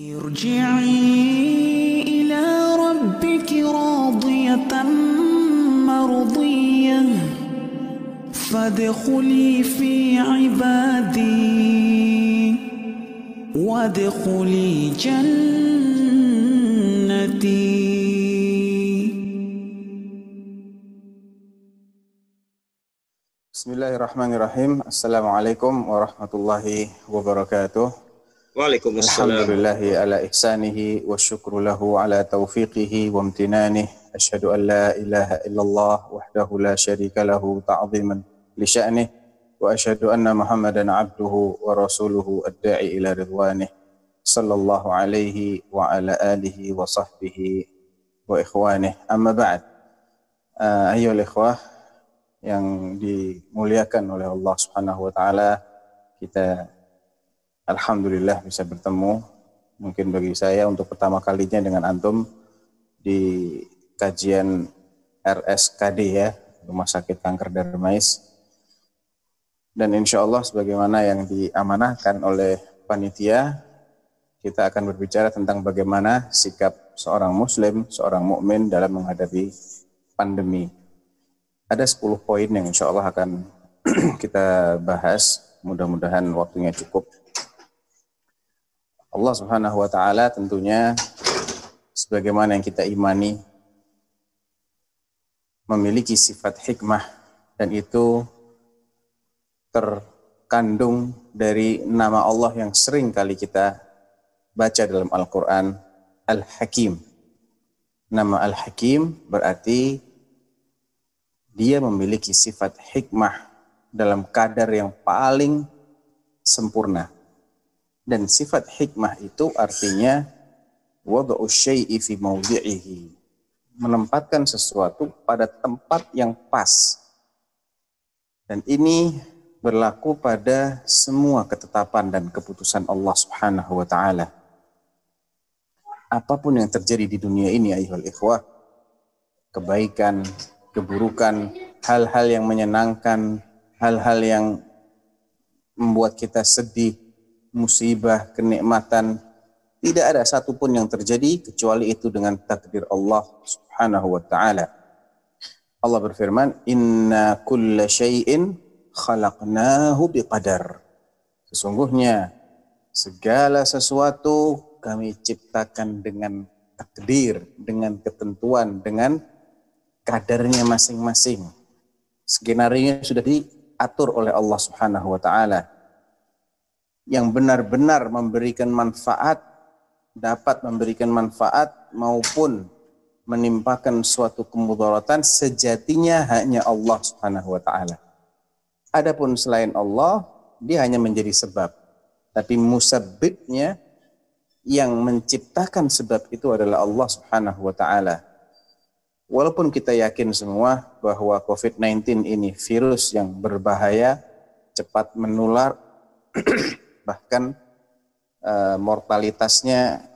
ارجعي إلى ربك راضية مرضية. فادخلي في عبادي. وادخلي جنتي. بسم الله الرحمن الرحيم. السلام عليكم ورحمة الله وبركاته. Waalaikumsalam. Alhamdulillahi ala ihsanihi wa syukru lahu ala taufiqihi wa amtinanih. Asyhadu an la ilaha illallah wahdahu la syarika lahu ta'ziman li sya'nih. Wa asyhadu anna Muhammadan abduhu wa rasuluhu ad-da'i ila ridwanih. Sallallahu alaihi wa ala alihi wa sahbihi wa ikhwanih. Amma ba'd. Uh, ayyuhal ikhwah, yang dimuliakan oleh Allah Subhanahu wa taala. Kita alhamdulillah bisa bertemu mungkin bagi saya untuk pertama kalinya dengan antum di kajian RSKD ya, Rumah Sakit Kanker Darmais. Dan insya Allah sebagaimana yang diamanahkan oleh panitia, kita akan berbicara tentang bagaimana sikap seorang muslim, seorang mukmin dalam menghadapi pandemi ada 10 poin yang insya Allah akan kita bahas. Mudah-mudahan waktunya cukup. Allah Subhanahu wa taala tentunya sebagaimana yang kita imani memiliki sifat hikmah dan itu terkandung dari nama Allah yang sering kali kita baca dalam Al-Qur'an Al-Hakim. Nama Al-Hakim berarti dia memiliki sifat hikmah dalam kadar yang paling sempurna. Dan sifat hikmah itu artinya wada'u syai'i fi mawdi'ihi. Menempatkan sesuatu pada tempat yang pas. Dan ini berlaku pada semua ketetapan dan keputusan Allah Subhanahu wa taala. Apa pun yang terjadi di dunia ini ayuhal ikhwah, kebaikan, keburukan, hal-hal yang menyenangkan, hal-hal yang membuat kita sedih, musibah, kenikmatan, tidak ada satupun yang terjadi kecuali itu dengan takdir Allah Subhanahu wa taala. Allah berfirman, "Inna kulla syai'in khalaqnahu biqadar." Sesungguhnya segala sesuatu kami ciptakan dengan takdir, dengan ketentuan, dengan kadarnya masing-masing. Skenario sudah diatur oleh Allah Subhanahu wa taala. Yang benar-benar memberikan manfaat dapat memberikan manfaat maupun menimpakan suatu kemudaratan sejatinya hanya Allah Subhanahu wa taala. Adapun selain Allah, dia hanya menjadi sebab. Tapi musabbibnya yang menciptakan sebab itu adalah Allah Subhanahu wa taala. Walaupun kita yakin semua bahwa COVID-19 ini virus yang berbahaya, cepat menular, bahkan uh, mortalitasnya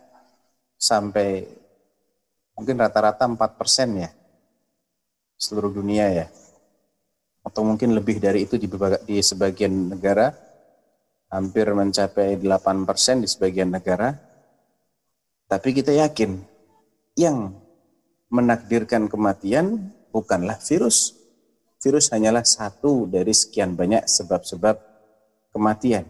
sampai mungkin rata-rata 4 persen ya seluruh dunia ya atau mungkin lebih dari itu di, di sebagian negara hampir mencapai 8 persen di sebagian negara tapi kita yakin yang menakdirkan kematian bukanlah virus. Virus hanyalah satu dari sekian banyak sebab-sebab kematian.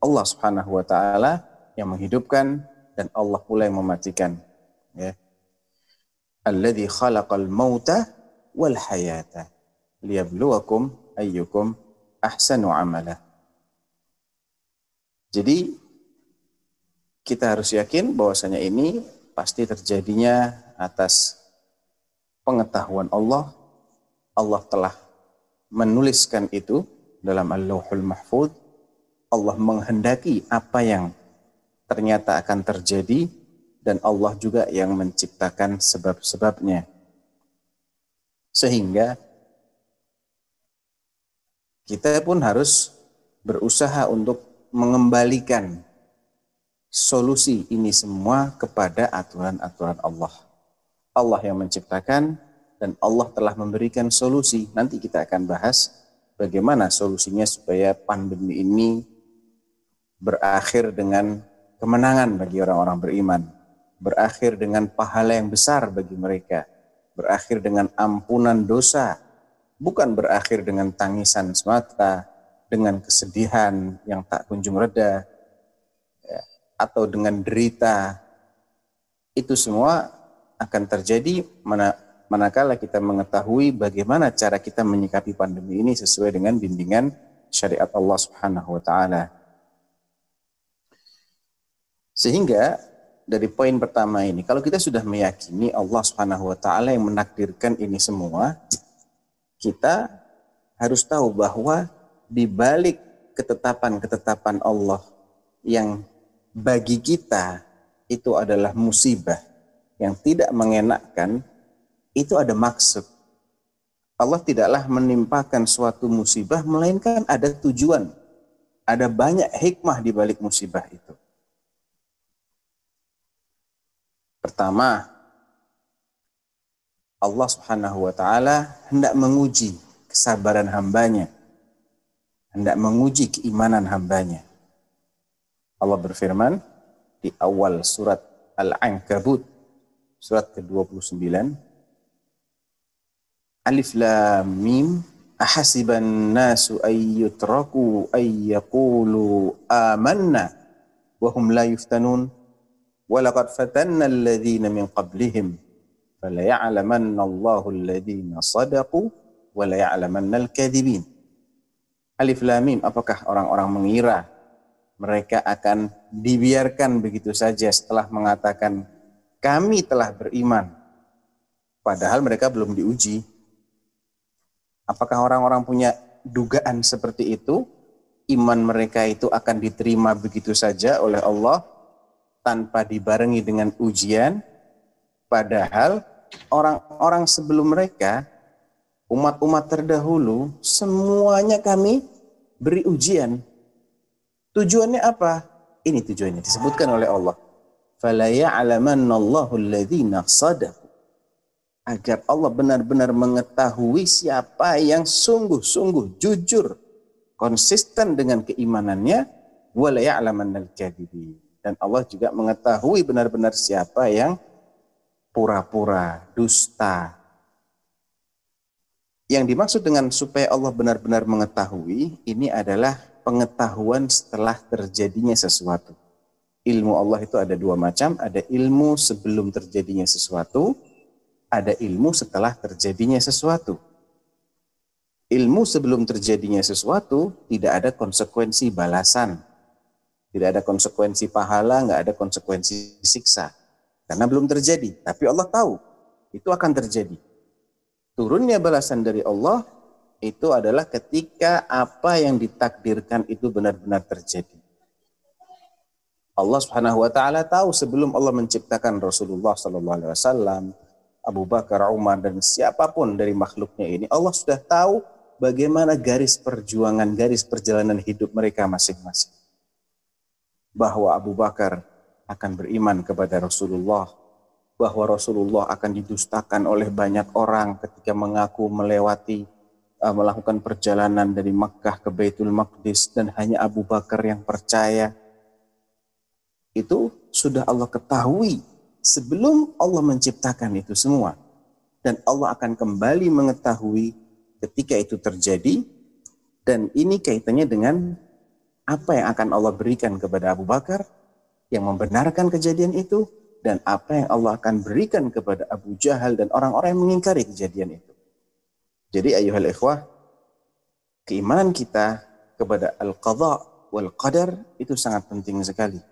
Allah Subhanahu wa taala yang menghidupkan dan Allah pula yang mematikan. Ya. Alladzi khalaqal mauta wal hayata liyabluwakum ayyukum ahsanu amala. Jadi kita harus yakin bahwasanya ini pasti terjadinya atas pengetahuan Allah, Allah telah menuliskan itu dalam Al-Lauhul Mahfud. Allah menghendaki apa yang ternyata akan terjadi dan Allah juga yang menciptakan sebab-sebabnya. Sehingga kita pun harus berusaha untuk mengembalikan solusi ini semua kepada aturan-aturan Allah. Allah yang menciptakan dan Allah telah memberikan solusi. Nanti kita akan bahas bagaimana solusinya supaya pandemi ini berakhir dengan kemenangan bagi orang-orang beriman, berakhir dengan pahala yang besar bagi mereka, berakhir dengan ampunan dosa, bukan berakhir dengan tangisan semata, dengan kesedihan yang tak kunjung reda, ya, atau dengan derita. Itu semua akan terjadi mana, manakala kita mengetahui bagaimana cara kita menyikapi pandemi ini sesuai dengan bimbingan syariat Allah Subhanahu wa taala. Sehingga dari poin pertama ini, kalau kita sudah meyakini Allah Subhanahu wa taala yang menakdirkan ini semua, kita harus tahu bahwa di balik ketetapan-ketetapan Allah yang bagi kita itu adalah musibah yang tidak mengenakkan, itu ada maksud. Allah tidaklah menimpakan suatu musibah, melainkan ada tujuan. Ada banyak hikmah di balik musibah itu. Pertama, Allah Subhanahu wa taala hendak menguji kesabaran hambanya. Hendak menguji keimanan hambanya. Allah berfirman di awal surat Al-Ankabut surat ke-29 Alif Lam Mim ahasiban nasu ay yutraku ay yaqulu amanna wa hum la yuftanun Walaqad fatanna alladhina min qablihim falaya'lamanna Allahu alladhina sadaqu walaya'lamanna al-kadhibin. Alif lam mim, apakah orang-orang mengira mereka akan dibiarkan begitu saja setelah mengatakan kami telah beriman padahal mereka belum diuji. Apakah orang-orang punya dugaan seperti itu? Iman mereka itu akan diterima begitu saja oleh Allah tanpa dibarengi dengan ujian padahal orang-orang sebelum mereka, umat-umat terdahulu, semuanya kami beri ujian. Tujuannya apa? Ini tujuannya disebutkan oleh Allah. Agar Allah benar-benar mengetahui siapa yang sungguh-sungguh jujur, konsisten dengan keimanannya, dan Allah juga mengetahui benar-benar siapa yang pura-pura, dusta. Yang dimaksud dengan supaya Allah benar-benar mengetahui, ini adalah pengetahuan setelah terjadinya sesuatu. Ilmu Allah itu ada dua macam, ada ilmu sebelum terjadinya sesuatu, ada ilmu setelah terjadinya sesuatu. Ilmu sebelum terjadinya sesuatu tidak ada konsekuensi balasan, tidak ada konsekuensi pahala, nggak ada konsekuensi siksa. Karena belum terjadi. Tapi Allah tahu itu akan terjadi. Turunnya balasan dari Allah itu adalah ketika apa yang ditakdirkan itu benar-benar terjadi. Allah Subhanahu wa taala tahu sebelum Allah menciptakan Rasulullah sallallahu alaihi wasallam, Abu Bakar, Umar dan siapa pun dari makhluknya ini, Allah sudah tahu bagaimana garis perjuangan, garis perjalanan hidup mereka masing-masing. Bahwa Abu Bakar akan beriman kepada Rasulullah, bahwa Rasulullah akan didustakan oleh banyak orang ketika mengaku melewati uh, melakukan perjalanan dari Makkah ke Baitul Maqdis dan hanya Abu Bakar yang percaya. Itu sudah Allah ketahui sebelum Allah menciptakan itu semua. Dan Allah akan kembali mengetahui ketika itu terjadi dan ini kaitannya dengan apa yang akan Allah berikan kepada Abu Bakar yang membenarkan kejadian itu dan apa yang Allah akan berikan kepada Abu Jahal dan orang-orang yang mengingkari kejadian itu. Jadi ayuhal ikhwah, keimanan kita kepada al-qadha wal qadar itu sangat penting sekali.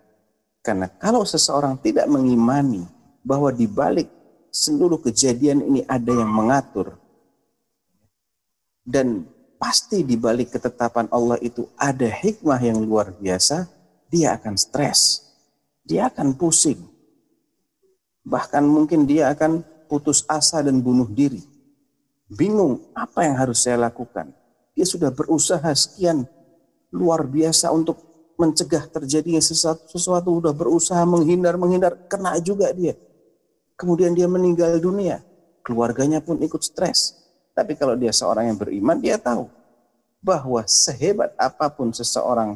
Karena kalau seseorang tidak mengimani bahwa di balik seluruh kejadian ini ada yang mengatur dan pasti di balik ketetapan Allah itu ada hikmah yang luar biasa, dia akan stres dia akan pusing. Bahkan mungkin dia akan putus asa dan bunuh diri. Bingung apa yang harus saya lakukan. Dia sudah berusaha sekian luar biasa untuk mencegah terjadinya sesuatu, sesuatu sudah berusaha menghindar, menghindar, kena juga dia. Kemudian dia meninggal dunia. Keluarganya pun ikut stres. Tapi kalau dia seorang yang beriman, dia tahu bahwa sehebat apa pun seseorang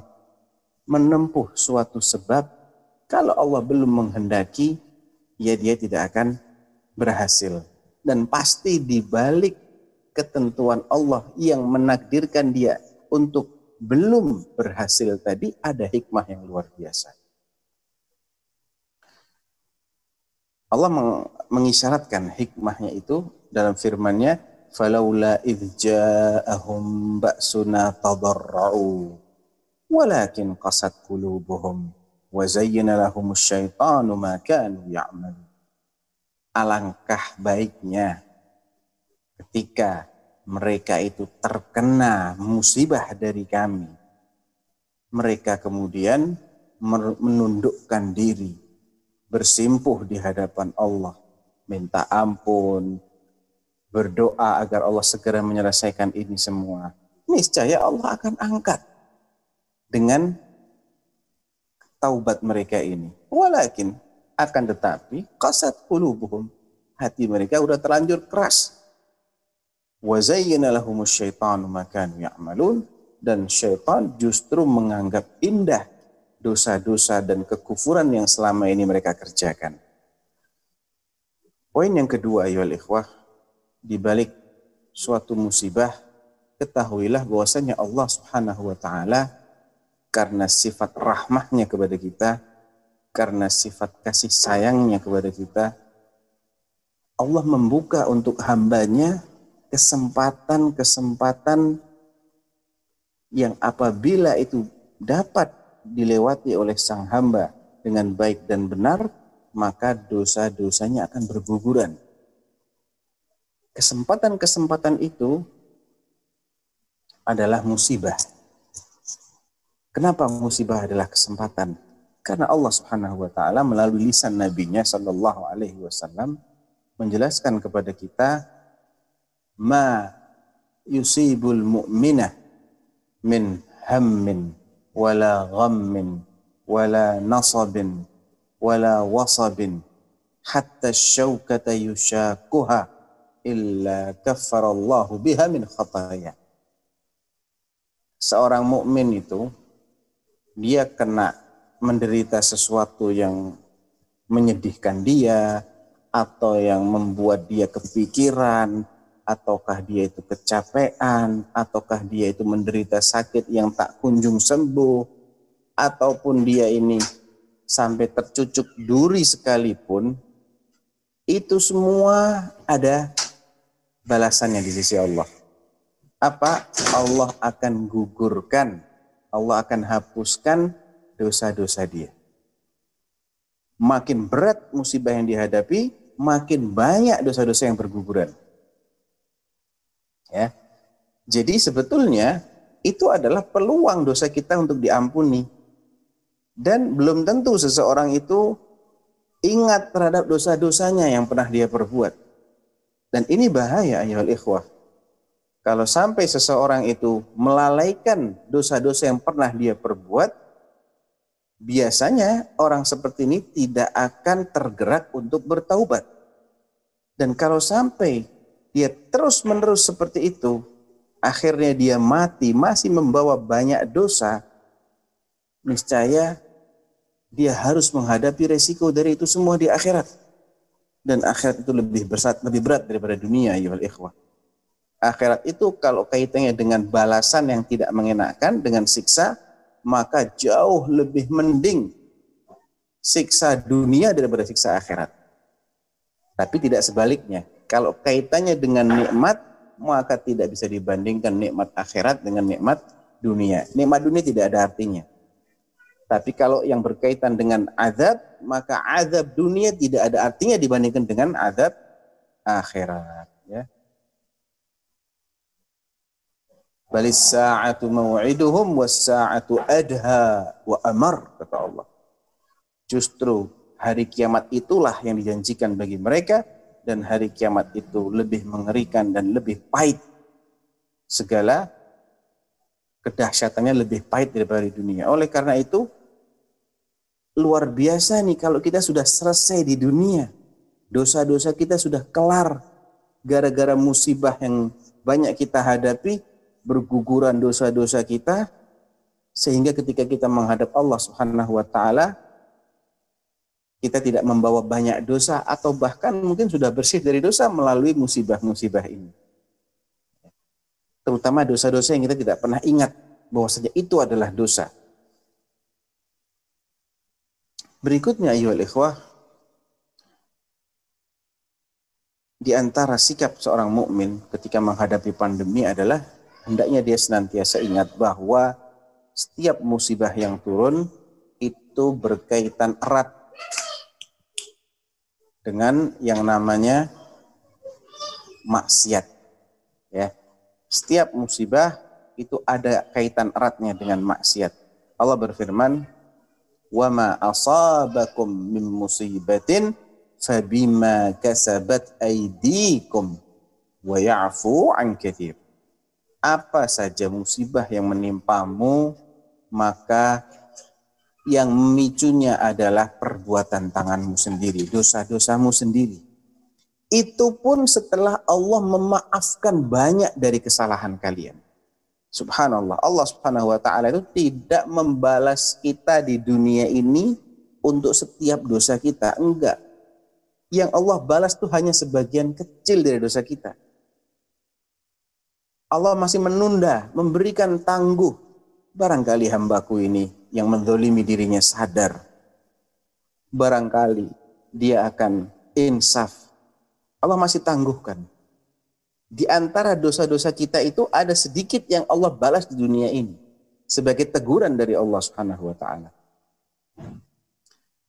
menempuh suatu sebab, Kalau Allah belum menghendaki, ya dia tidak akan berhasil. Dan pasti di balik ketentuan Allah yang menakdirkan dia untuk belum berhasil tadi ada hikmah yang luar biasa. Allah mengisyaratkan hikmahnya itu dalam firman-Nya, "Falaula idh ja'ahum ba'suna tadarra'u walakin qasat qulubuhum wa zayyana lahum syaitanu ma kanu ya'malun." Alangkah baiknya ketika mereka itu terkena musibah dari kami. Mereka kemudian menundukkan diri bersimpuh di hadapan Allah, minta ampun, berdoa agar Allah segera menyelesaikan ini semua. Niscaya Allah akan angkat dengan taubat mereka ini. Walakin akan tetapi kasat qulubuhum hati mereka udah terlanjur keras. Wa lahumus syaitanu ma ya'malun dan syaitan justru menganggap indah dosa-dosa dan kekufuran yang selama ini mereka kerjakan. Poin yang kedua, ayol ikhwah, di balik suatu musibah, ketahuilah bahwasanya Allah Subhanahu wa taala karena sifat rahmahnya kepada kita, karena sifat kasih sayangnya kepada kita, Allah membuka untuk hambanya kesempatan-kesempatan yang apabila itu dapat dilewati oleh sang hamba dengan baik dan benar, maka dosa-dosanya akan berguguran. Kesempatan-kesempatan itu adalah musibah. Kenapa musibah adalah kesempatan? Karena Allah Subhanahu wa taala melalui lisan nabinya sallallahu alaihi wasallam menjelaskan kepada kita ma yusibul mu'minah min hammin wala ghammin wala nasabin wala wasabin hatta syaukata yushakuha illa kaffarallahu biha min khataya. Seorang mukmin itu dia kena menderita sesuatu yang menyedihkan dia atau yang membuat dia kepikiran ataukah dia itu kecapean, ataukah dia itu menderita sakit yang tak kunjung sembuh, ataupun dia ini sampai tercucuk duri sekalipun, itu semua ada balasannya di sisi Allah. Apa? Allah akan gugurkan, Allah akan hapuskan dosa-dosa dia. Makin berat musibah yang dihadapi, makin banyak dosa-dosa yang berguguran. Ya. Jadi sebetulnya itu adalah peluang dosa kita untuk diampuni. Dan belum tentu seseorang itu ingat terhadap dosa-dosanya yang pernah dia perbuat. Dan ini bahaya ayol ikhwah. Kalau sampai seseorang itu melalaikan dosa-dosa yang pernah dia perbuat, biasanya orang seperti ini tidak akan tergerak untuk bertaubat. Dan kalau sampai dia terus-menerus seperti itu, akhirnya dia mati masih membawa banyak dosa, niscaya dia harus menghadapi resiko dari itu semua di akhirat. Dan akhirat itu lebih berat, lebih berat daripada dunia, ya ikhwah. Akhirat itu kalau kaitannya dengan balasan yang tidak mengenakan, dengan siksa, maka jauh lebih mending siksa dunia daripada siksa akhirat. Tapi tidak sebaliknya. Kalau kaitannya dengan nikmat, maka tidak bisa dibandingkan nikmat akhirat dengan nikmat dunia. Nikmat dunia tidak ada artinya. Tapi kalau yang berkaitan dengan azab, maka azab dunia tidak ada artinya dibandingkan dengan azab akhirat. Ya. Balis sa'atu maw'iduhum was sa'atu adha wa amar, kata Allah. Justru hari kiamat itulah yang dijanjikan bagi mereka dan hari kiamat itu lebih mengerikan dan lebih pahit. Segala kedahsyatannya lebih pahit daripada di dunia. Oleh karena itu, luar biasa nih kalau kita sudah selesai di dunia. Dosa-dosa kita sudah kelar gara-gara musibah yang banyak kita hadapi, berguguran dosa-dosa kita, sehingga ketika kita menghadap Allah Subhanahu wa taala, kita tidak membawa banyak dosa atau bahkan mungkin sudah bersih dari dosa melalui musibah-musibah ini. Terutama dosa-dosa yang kita tidak pernah ingat bahwasanya itu adalah dosa. Berikutnya ayyuhal ikhwah di antara sikap seorang mukmin ketika menghadapi pandemi adalah hendaknya dia senantiasa ingat bahwa setiap musibah yang turun itu berkaitan erat dengan yang namanya maksiat. Ya. Setiap musibah itu ada kaitan eratnya dengan maksiat. Allah berfirman, "Wa ma asabakum min musibatin fabima kasabat aydikum wa ya'fu an katsir." Apa saja musibah yang menimpamu, maka yang memicunya adalah perbuatan tanganmu sendiri, dosa-dosamu sendiri. Itu pun setelah Allah memaafkan banyak dari kesalahan kalian. Subhanallah, Allah Subhanahu wa taala itu tidak membalas kita di dunia ini untuk setiap dosa kita, enggak. Yang Allah balas itu hanya sebagian kecil dari dosa kita. Allah masih menunda, memberikan tangguh. Barangkali hambaku ini yang mendolimi dirinya sadar. Barangkali dia akan insaf. Allah masih tangguhkan. Di antara dosa-dosa kita itu ada sedikit yang Allah balas di dunia ini. Sebagai teguran dari Allah subhanahu wa ta'ala.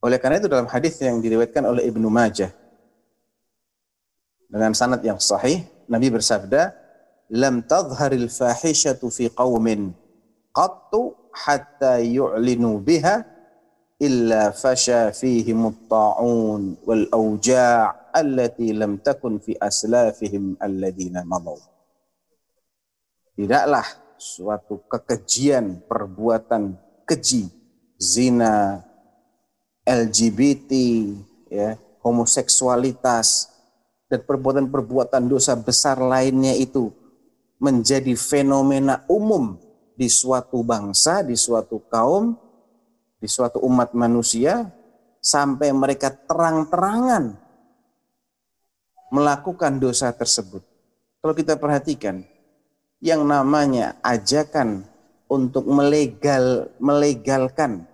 Oleh karena itu dalam hadis yang diriwayatkan oleh Ibnu Majah dengan sanad yang sahih Nabi bersabda lam tadhharil fahishatu fi qaumin qattu hatta yu'linu biha illa fasha fihim at-ta'un wal allati lam takun fi aslafihim alladhina madaw. Tidaklah suatu kekejian perbuatan keji, zina, LGBT, ya, homoseksualitas dan perbuatan-perbuatan dosa besar lainnya itu menjadi fenomena umum di suatu bangsa, di suatu kaum, di suatu umat manusia, sampai mereka terang-terangan melakukan dosa tersebut. Kalau kita perhatikan, yang namanya ajakan untuk melegal melegalkan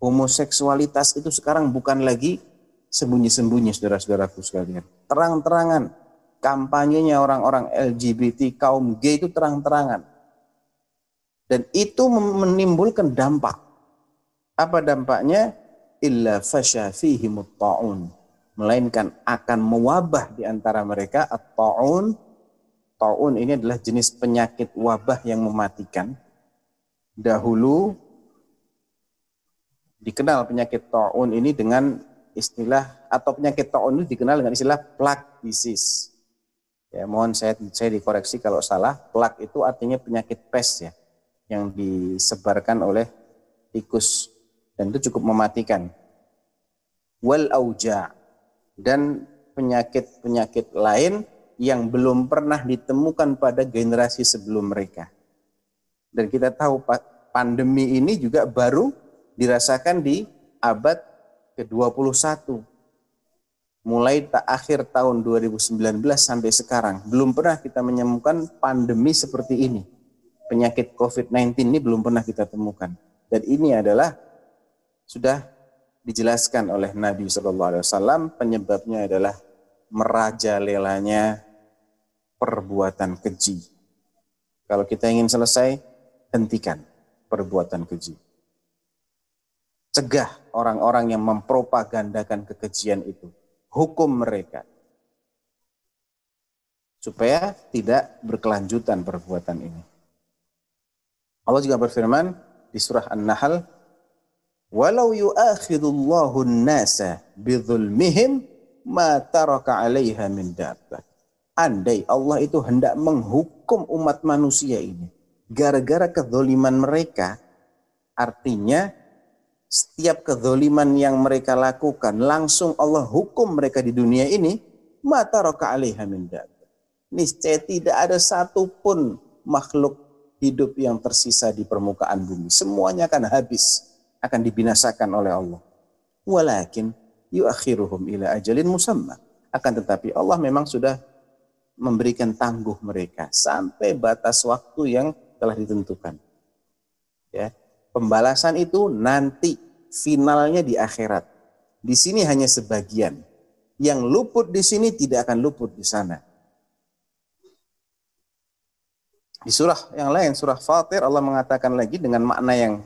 homoseksualitas itu sekarang bukan lagi sembunyi-sembunyi saudara-saudaraku sekalian. Terang-terangan kampanyenya orang-orang LGBT kaum gay itu terang-terangan dan itu menimbulkan dampak. Apa dampaknya? Illa fasya fihimut ta'un. Melainkan akan mewabah di antara mereka at-ta'un. Ta'un ini adalah jenis penyakit wabah yang mematikan. Dahulu dikenal penyakit ta'un ini dengan istilah atau penyakit ta'un ini dikenal dengan istilah plague disease. Ya, mohon saya saya dikoreksi kalau salah. Plague itu artinya penyakit pes ya yang disebarkan oleh tikus dan itu cukup mematikan. Wal auja dan penyakit-penyakit lain yang belum pernah ditemukan pada generasi sebelum mereka. Dan kita tahu pandemi ini juga baru dirasakan di abad ke-21. Mulai tak akhir tahun 2019 sampai sekarang belum pernah kita menemukan pandemi seperti ini penyakit COVID-19 ini belum pernah kita temukan. Dan ini adalah sudah dijelaskan oleh Nabi Shallallahu Alaihi Wasallam penyebabnya adalah merajalelanya perbuatan keji. Kalau kita ingin selesai, hentikan perbuatan keji. Cegah orang-orang yang mempropagandakan kekejian itu. Hukum mereka. Supaya tidak berkelanjutan perbuatan ini. Allah juga berfirman di surah An-Nahl, "Walau yu'akhidullahu an-nasa bidzulmihim ma taraka 'alaiha min dabbah." Andai Allah itu hendak menghukum umat manusia ini gara-gara kezoliman mereka, artinya setiap kezoliman yang mereka lakukan langsung Allah hukum mereka di dunia ini, mata roka alaiha min Niscaya tidak ada satupun makhluk hidup yang tersisa di permukaan bumi. Semuanya akan habis, akan dibinasakan oleh Allah. Walakin yuakhiruhum ila ajalin musamma. Akan tetapi Allah memang sudah memberikan tangguh mereka sampai batas waktu yang telah ditentukan. Ya, pembalasan itu nanti finalnya di akhirat. Di sini hanya sebagian. Yang luput di sini tidak akan luput di sana. Di surah yang lain, surah Fatir, Allah mengatakan lagi dengan makna yang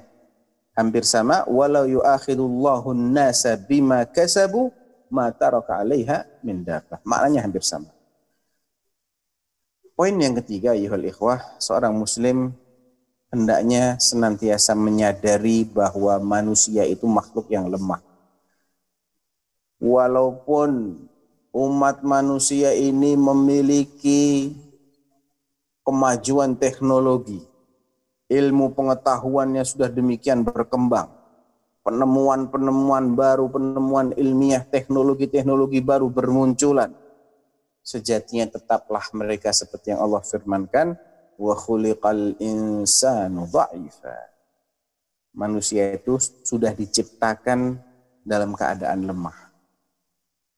hampir sama. Walau yu'akhidullahu nasa bima kasabu ma taraka alaiha min dafah. Maknanya hampir sama. Poin yang ketiga, yuhul ikhwah, seorang muslim hendaknya senantiasa menyadari bahwa manusia itu makhluk yang lemah. Walaupun umat manusia ini memiliki kemajuan teknologi, ilmu pengetahuannya sudah demikian berkembang, penemuan-penemuan baru, penemuan ilmiah, teknologi-teknologi baru bermunculan. Sejatinya tetaplah mereka seperti yang Allah firmankan, wa khuliqal insanu dha'ifa. Manusia itu sudah diciptakan dalam keadaan lemah.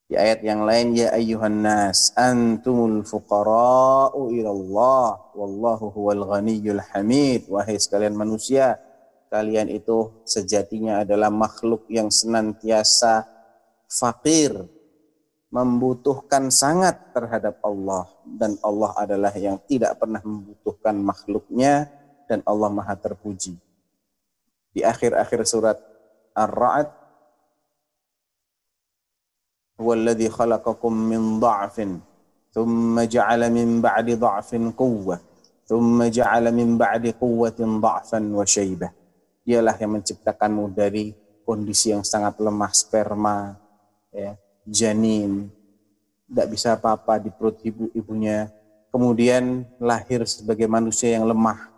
Di ayat yang lain ya ayyuhan nas antumul fuqara'u ila Allah wallahu huwal ghaniyyul hamid wahai sekalian manusia kalian itu sejatinya adalah makhluk yang senantiasa fakir membutuhkan sangat terhadap Allah dan Allah adalah yang tidak pernah membutuhkan makhluknya dan Allah Maha terpuji. Di akhir-akhir surat Ar-Ra'd هو الذي خلقكم من ضعف ثم جعل من بعد ضعف قوة ثم جعل من بعد قوة ضعفا وشيبة Dialah yang menciptakanmu dari kondisi yang sangat lemah sperma, ya, janin, tidak bisa apa-apa di perut ibu ibunya. Kemudian lahir sebagai manusia yang lemah.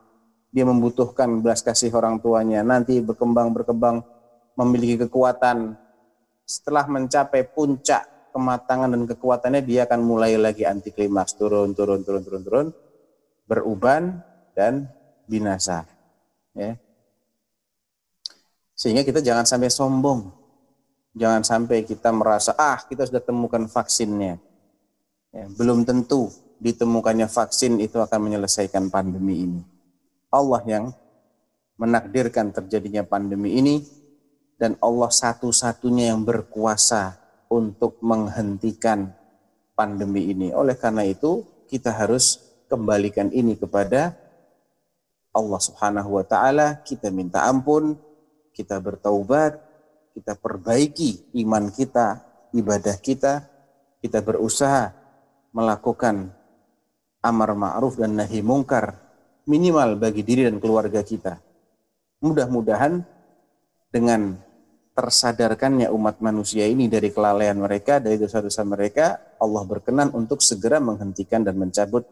Dia membutuhkan belas kasih orang tuanya. Nanti berkembang berkembang memiliki kekuatan setelah mencapai puncak kematangan dan kekuatannya dia akan mulai lagi anti klimaks. Turun turun turun turun turun. Beruban dan binasa. Ya. Sehingga kita jangan sampai sombong. Jangan sampai kita merasa ah kita sudah temukan vaksinnya. Ya, belum tentu ditemukannya vaksin itu akan menyelesaikan pandemi ini. Allah yang menakdirkan terjadinya pandemi ini dan Allah satu-satunya yang berkuasa untuk menghentikan pandemi ini. Oleh karena itu, kita harus kembalikan ini kepada Allah Subhanahu wa taala, kita minta ampun, kita bertaubat, kita perbaiki iman kita, ibadah kita, kita berusaha melakukan amar ma'ruf dan nahi mungkar minimal bagi diri dan keluarga kita. Mudah-mudahan dengan tersadarkannya umat manusia ini dari kelalaian mereka, dari dosa-dosa mereka, Allah berkenan untuk segera menghentikan dan mencabut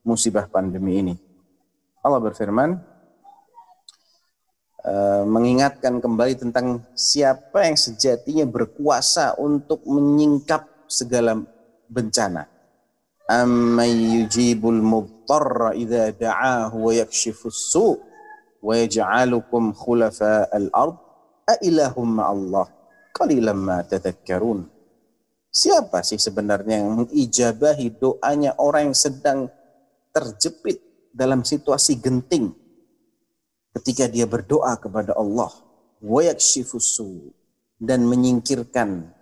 musibah pandemi ini. Allah berfirman, eh, mengingatkan kembali tentang siapa yang sejatinya berkuasa untuk menyingkap segala bencana. Amman yujibul mubtarra idza da'ahu wa yakshifus su' wa yaj'alukum khulafa al-ard Ailahum Allah qalilam ma tadhakkarun. Siapa sih sebenarnya yang mengijabahi doanya orang yang sedang terjepit dalam situasi genting? Ketika dia berdoa kepada Allah dan menyingkirkan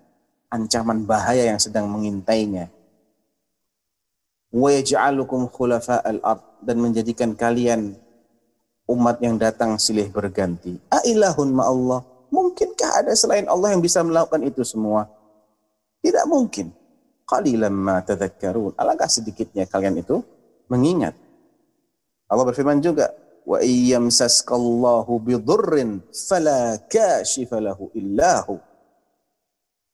ancaman bahaya yang sedang mengintainya. Wayaj'alukum khulafa al-ard dan menjadikan kalian umat yang datang silih berganti. Ailahun Allah Mungkinkah ada selain Allah yang bisa melakukan itu semua? Tidak mungkin. Qalilan ma tadhakkarun. Alangkah sedikitnya kalian itu mengingat. Allah berfirman juga, wa iyyamsaskallahu bidurrin fala kashifa lahu illahu.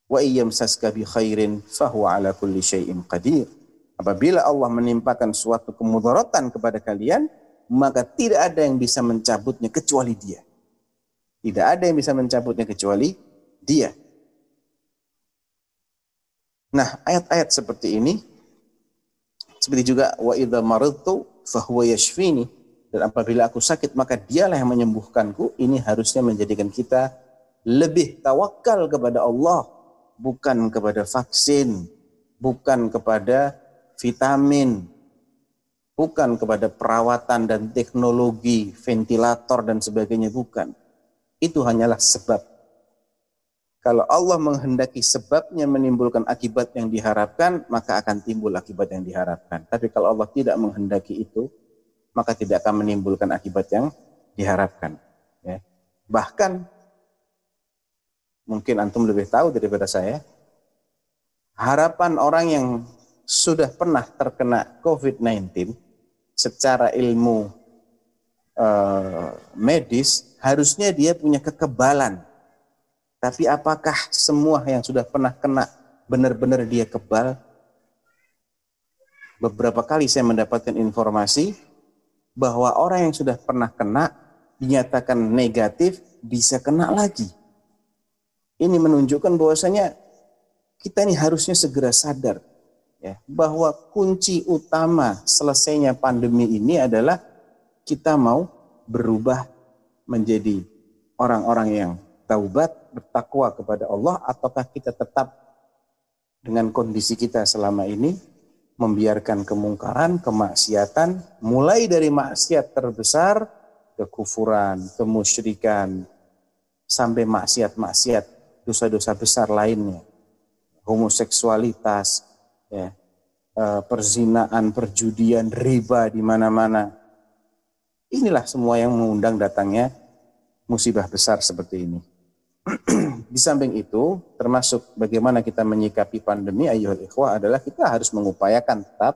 Wa iyyamsaska bi khairin fahuwa ala kulli syai'in qadir. Apabila Allah menimpakan suatu kemudaratan kepada kalian, maka tidak ada yang bisa mencabutnya kecuali Dia. Tidak ada yang bisa mencabutnya kecuali dia. Nah, ayat-ayat seperti ini seperti juga wa idza maridtu fahuwa yashfini dan apabila aku sakit maka dialah yang menyembuhkanku. Ini harusnya menjadikan kita lebih tawakal kepada Allah bukan kepada vaksin, bukan kepada vitamin, bukan kepada perawatan dan teknologi, ventilator dan sebagainya, bukan. Itu hanyalah sebab. Kalau Allah menghendaki sebabnya menimbulkan akibat yang diharapkan, maka akan timbul akibat yang diharapkan. Tapi kalau Allah tidak menghendaki itu, maka tidak akan menimbulkan akibat yang diharapkan. Ya. Bahkan mungkin antum lebih tahu daripada saya, harapan orang yang sudah pernah terkena COVID-19 secara ilmu uh, medis harusnya dia punya kekebalan tapi apakah semua yang sudah pernah kena benar-benar dia kebal? Beberapa kali saya mendapatkan informasi bahwa orang yang sudah pernah kena dinyatakan negatif bisa kena lagi. Ini menunjukkan bahwasanya kita ini harusnya segera sadar ya bahwa kunci utama selesainya pandemi ini adalah kita mau berubah menjadi orang-orang yang taubat, bertakwa kepada Allah ataukah kita tetap dengan kondisi kita selama ini membiarkan kemungkaran, kemaksiatan, mulai dari maksiat terbesar, kekufuran, kemusyrikan, sampai maksiat-maksiat, dosa-dosa besar lainnya, homoseksualitas, ya, eh, perzinaan, perjudian, riba di mana-mana. Inilah semua yang mengundang datangnya musibah besar seperti ini. di samping itu, termasuk bagaimana kita menyikapi pandemi ayuhal ikhwah adalah kita harus mengupayakan tetap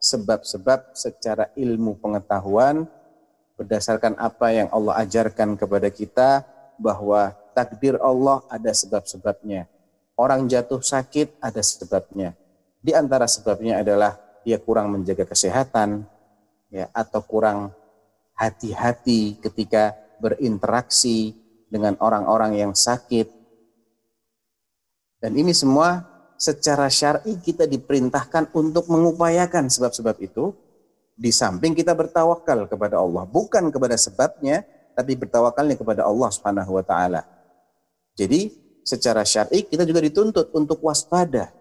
sebab-sebab secara ilmu pengetahuan berdasarkan apa yang Allah ajarkan kepada kita bahwa takdir Allah ada sebab-sebabnya. Orang jatuh sakit ada sebabnya. Di antara sebabnya adalah dia kurang menjaga kesehatan ya atau kurang hati-hati ketika berinteraksi dengan orang-orang yang sakit. Dan ini semua secara syar'i kita diperintahkan untuk mengupayakan sebab-sebab itu di samping kita bertawakal kepada Allah, bukan kepada sebabnya, tapi bertawakalnya kepada Allah Subhanahu wa taala. Jadi, secara syar'i kita juga dituntut untuk waspada.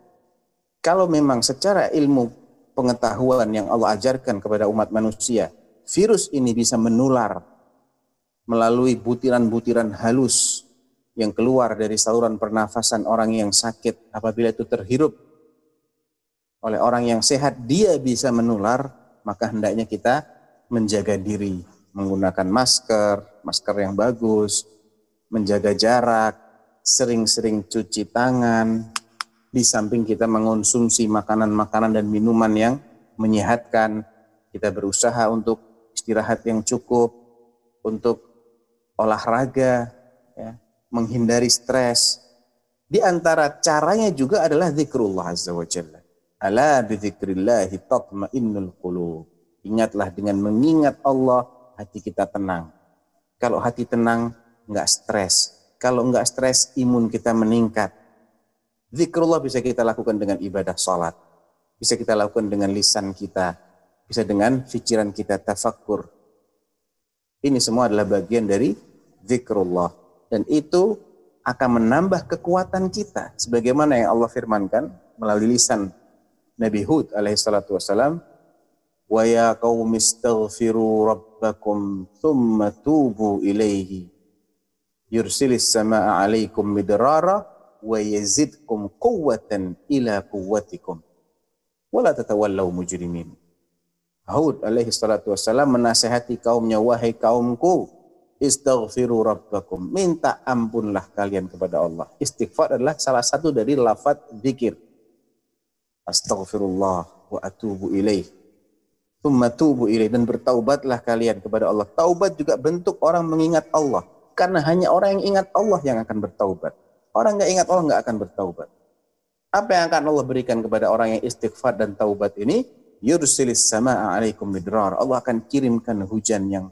Kalau memang secara ilmu pengetahuan yang Allah ajarkan kepada umat manusia, virus ini bisa menular melalui butiran-butiran halus yang keluar dari saluran pernafasan orang yang sakit. Apabila itu terhirup oleh orang yang sehat dia bisa menular maka hendaknya kita menjaga diri. Menggunakan masker masker yang bagus menjaga jarak sering-sering cuci tangan. Di samping kita mengonsumsi makanan-makanan dan minuman yang menyehatkan kita berusaha untuk istirahat yang cukup untuk olahraga, ya, menghindari stres. Di antara caranya juga adalah zikrullah azza wa jalla. Ala bizikrillahi tatma'innul qulub. Ingatlah dengan mengingat Allah, hati kita tenang. Kalau hati tenang, enggak stres. Kalau enggak stres, imun kita meningkat. Zikrullah bisa kita lakukan dengan ibadah salat. Bisa kita lakukan dengan lisan kita. Bisa dengan pikiran kita tafakkur. Ini semua adalah bagian dari zikrullah. Dan itu akan menambah kekuatan kita. Sebagaimana yang Allah firmankan melalui lisan Nabi Hud alaihi salatu wassalam. Wa ya qaumi istaghfiru rabbakum thumma tubu ilaihi yursilis samaa alaikum midrara wa yazidkum quwwatan ila quwwatikum wa la tatawallaw mujrimin. Hud alaihi salatu wassalam menasihati kaumnya wahai kaumku istaghfiru rabbakum. Minta ampunlah kalian kepada Allah. Istighfar adalah salah satu dari lafaz zikir. Astaghfirullah wa atubu ilaih. Thumma tubu ilaih. Dan bertaubatlah kalian kepada Allah. Taubat juga bentuk orang mengingat Allah. Karena hanya orang yang ingat Allah yang akan bertaubat. Orang nggak ingat Allah nggak akan bertaubat. Apa yang akan Allah berikan kepada orang yang istighfar dan taubat ini? Yursilis sama'a alaikum midrar. Allah akan kirimkan hujan yang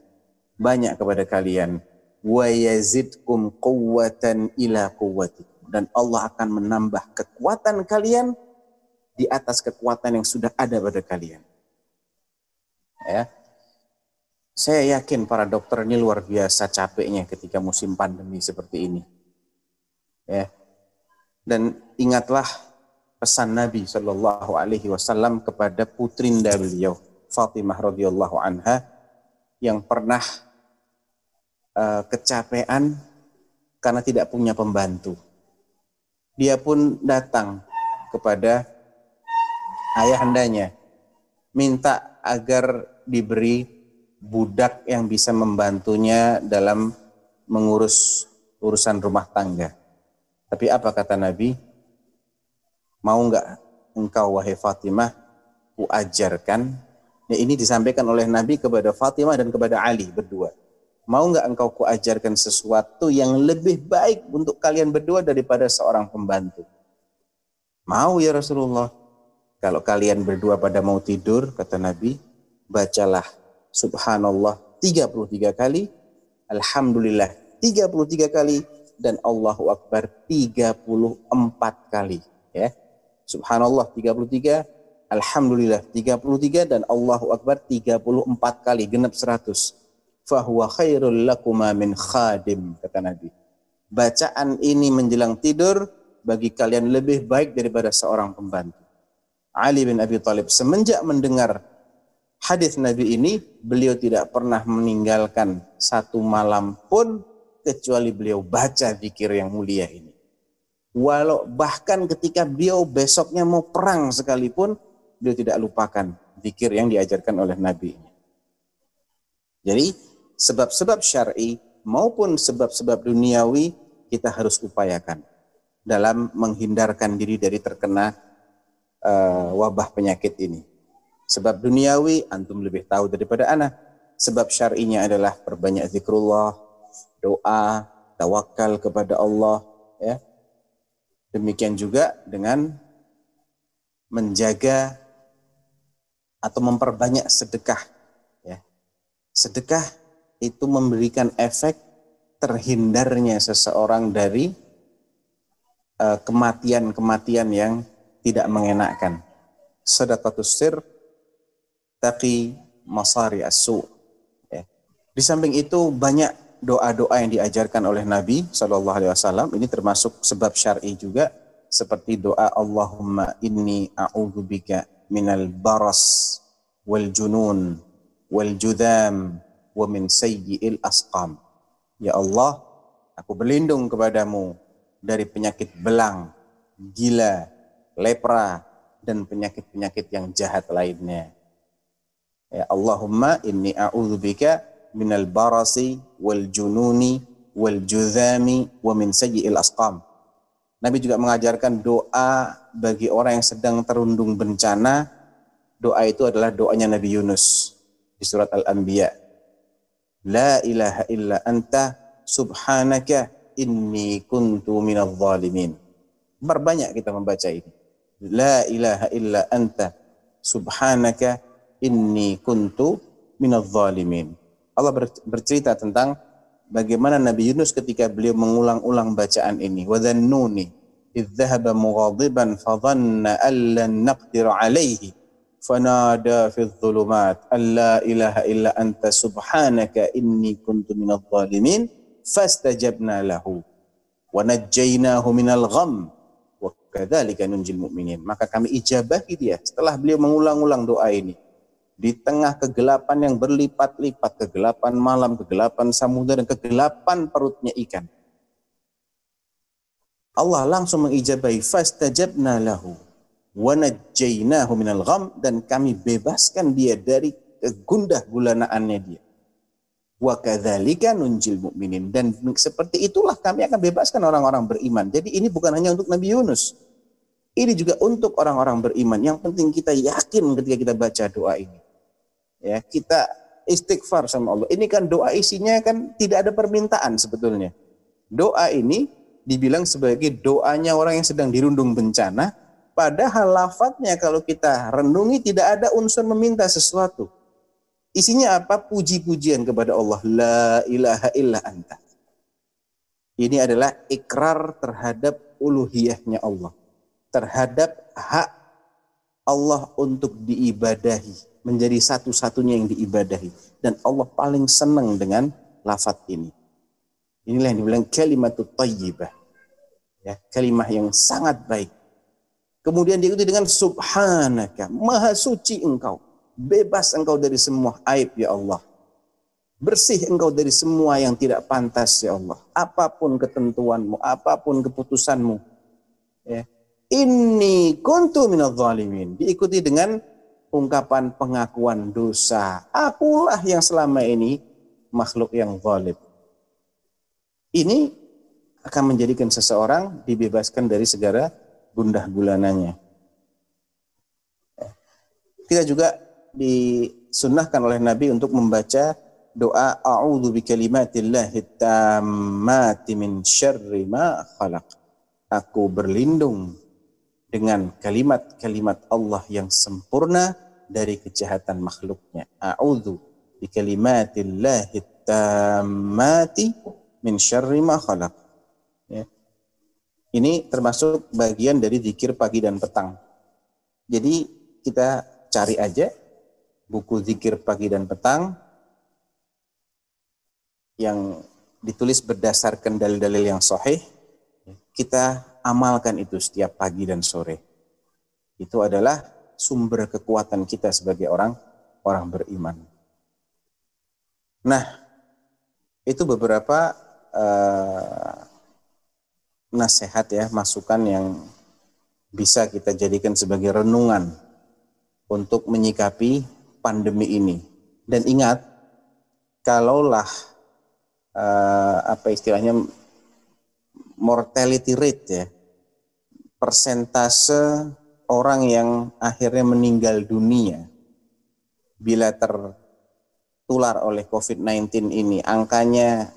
banyak kepada kalian wa yazidkum quwwatan ila quwwatikum dan Allah akan menambah kekuatan kalian di atas kekuatan yang sudah ada pada kalian. Ya. Saya yakin para dokter ini luar biasa capeknya ketika musim pandemi seperti ini. Ya. Dan ingatlah pesan Nabi Shallallahu Alaihi Wasallam kepada putrinda beliau Fatimah radhiyallahu anha yang pernah uh, kecapean karena tidak punya pembantu. Dia pun datang kepada ayahandanya minta agar diberi budak yang bisa membantunya dalam mengurus urusan rumah tangga. Tapi apa kata Nabi? Mau enggak engkau wahai Fatimah kuajarkan? Ya, ini disampaikan oleh Nabi kepada Fatimah dan kepada Ali berdua. Mau enggak engkau kuajarkan sesuatu yang lebih baik untuk kalian berdua daripada seorang pembantu? Mau ya Rasulullah. Kalau kalian berdua pada mau tidur, kata Nabi, bacalah subhanallah 33 kali, alhamdulillah 33 kali, dan Allahu Akbar 34 kali. Ya. Subhanallah 33, Alhamdulillah 33, dan Allahu Akbar 34 kali, genap 100. Fahuwa khairul lakuma min khadim, kata Nabi. Bacaan ini menjelang tidur bagi kalian lebih baik daripada seorang pembantu. Ali bin Abi Thalib semenjak mendengar hadis Nabi ini, beliau tidak pernah meninggalkan satu malam pun kecuali beliau baca zikir yang mulia ini. Walau bahkan ketika beliau besoknya mau perang sekalipun, beliau tidak lupakan zikir yang diajarkan oleh Nabi. Jadi sebab-sebab syar'i maupun sebab-sebab duniawi kita harus upayakan dalam menghindarkan diri dari terkena uh, wabah penyakit ini. Sebab duniawi antum lebih tahu daripada anak. Sebab syar'inya adalah perbanyak zikrullah, doa, tawakal kepada Allah, ya. Demikian juga dengan menjaga atau memperbanyak sedekah, ya. Sedekah itu memberikan efek terhindarnya seseorang dari eh, kematian-kematian yang tidak mengenakkan. Sedekatus sir taqi masari asu. Ya. Di samping itu banyak doa-doa yang diajarkan oleh Nabi Shallallahu Alaihi Wasallam. Ini termasuk sebab syar'i juga seperti doa Allahumma inni a'udzubika minal baras wal junun wal judam wa min sayyi'il asqam. Ya Allah, aku berlindung kepadamu dari penyakit belang, gila, lepra, dan penyakit-penyakit yang jahat lainnya. Ya Allahumma inni a'udzubika minal barasi wal jununi wal juzami wa min sayyi'il asqam. Nabi juga mengajarkan doa bagi orang yang sedang terundung bencana. Doa itu adalah doanya Nabi Yunus di surat Al-Anbiya. La ilaha illa anta subhanaka inni kuntu minal zalimin. Berbanyak kita membaca ini. La ilaha illa anta subhanaka inni kuntu minadh zalimin. Allah bercerita tentang bagaimana Nabi Yunus ketika beliau mengulang-ulang bacaan ini. Wa dhannuni idh dhahaba mughadiban fa dhanna an lan naqdir alayhi fanada fi dhulumat alla ilaha illa anta subhanaka inni kuntu minadh zalimin fastajabna lahu wa najjaynahu minal gham Kadzalika nunjil mu'minin. Maka kami ijabahi dia setelah beliau mengulang-ulang doa ini. Di tengah kegelapan yang berlipat-lipat, kegelapan malam, kegelapan samudera, dan kegelapan perutnya ikan. Allah langsung mengijabahi fastajabna lahu wa najjaynahu minal gham dan kami bebaskan dia dari kegundah gulanaannya dia. Wa kadzalika nunjil mu'minin dan seperti itulah kami akan bebaskan orang-orang beriman. Jadi ini bukan hanya untuk Nabi Yunus. Ini juga untuk orang-orang beriman. Yang penting kita yakin ketika kita baca doa ini. Ya, kita istighfar sama Allah. Ini kan doa isinya kan tidak ada permintaan sebetulnya. Doa ini dibilang sebagai doanya orang yang sedang dirundung bencana, padahal lafadznya kalau kita renungi tidak ada unsur meminta sesuatu. Isinya apa? Puji-pujian kepada Allah. La ilaha illa anta. Ini adalah ikrar terhadap uluhiyahnya Allah terhadap hak Allah untuk diibadahi, menjadi satu-satunya yang diibadahi. Dan Allah paling senang dengan lafat ini. Inilah yang dibilang kalimatut tayyibah. Ya, kalimat yang sangat baik. Kemudian diikuti dengan subhanaka, maha suci engkau. Bebas engkau dari semua aib ya Allah. Bersih engkau dari semua yang tidak pantas ya Allah. Apa pun ketentuanmu, apa pun keputusanmu. Ya. Ini kuntu zalimin. Diikuti dengan ungkapan pengakuan dosa. Akulah yang selama ini makhluk yang zalim. Ini akan menjadikan seseorang dibebaskan dari segala gundah gulananya. Kita juga disunnahkan oleh Nabi untuk membaca doa a'udzu bikalimatillahi tammati min syarri ma khalaq. Aku berlindung dengan kalimat-kalimat Allah yang sempurna dari kejahatan makhluknya. A'udzu bikalimatillahi tammati min syarri ma khalaq. Ya. Ini termasuk bagian dari zikir pagi dan petang. Jadi kita cari aja buku zikir pagi dan petang yang ditulis berdasarkan dalil-dalil yang sahih. Kita amalkan itu setiap pagi dan sore. Itu adalah sumber kekuatan kita sebagai orang orang beriman. Nah, itu beberapa uh, nasihat ya, masukan yang bisa kita jadikan sebagai renungan untuk menyikapi pandemi ini. Dan ingat, kalaulah uh, apa istilahnya mortality rate ya, persentase orang yang akhirnya meninggal dunia bila tertular oleh COVID-19 ini, angkanya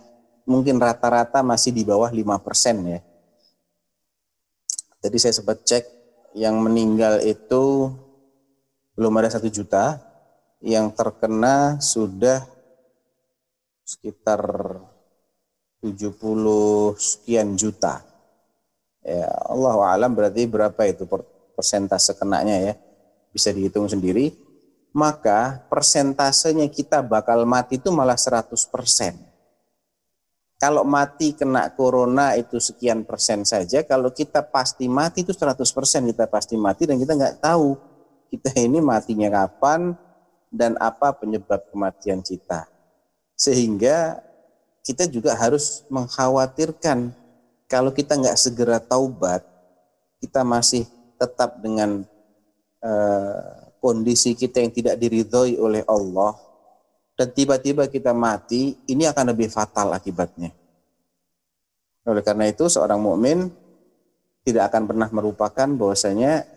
mungkin rata-rata masih di bawah 5% ya. Jadi saya sempat cek yang meninggal itu belum ada satu juta, yang terkena sudah sekitar 70 sekian juta. Ya, Allah alam berarti berapa itu persentase kenanya ya. Bisa dihitung sendiri. Maka persentasenya kita bakal mati itu malah 100 persen kalau mati kena corona itu sekian persen saja, kalau kita pasti mati itu 100 persen kita pasti mati dan kita nggak tahu kita ini matinya kapan dan apa penyebab kematian kita. Sehingga kita juga harus mengkhawatirkan kalau kita nggak segera taubat, kita masih tetap dengan uh, kondisi kita yang tidak diridhoi oleh Allah, dan tiba-tiba kita mati, ini akan lebih fatal akibatnya. Oleh karena itu seorang mukmin tidak akan pernah merupakan bahwasanya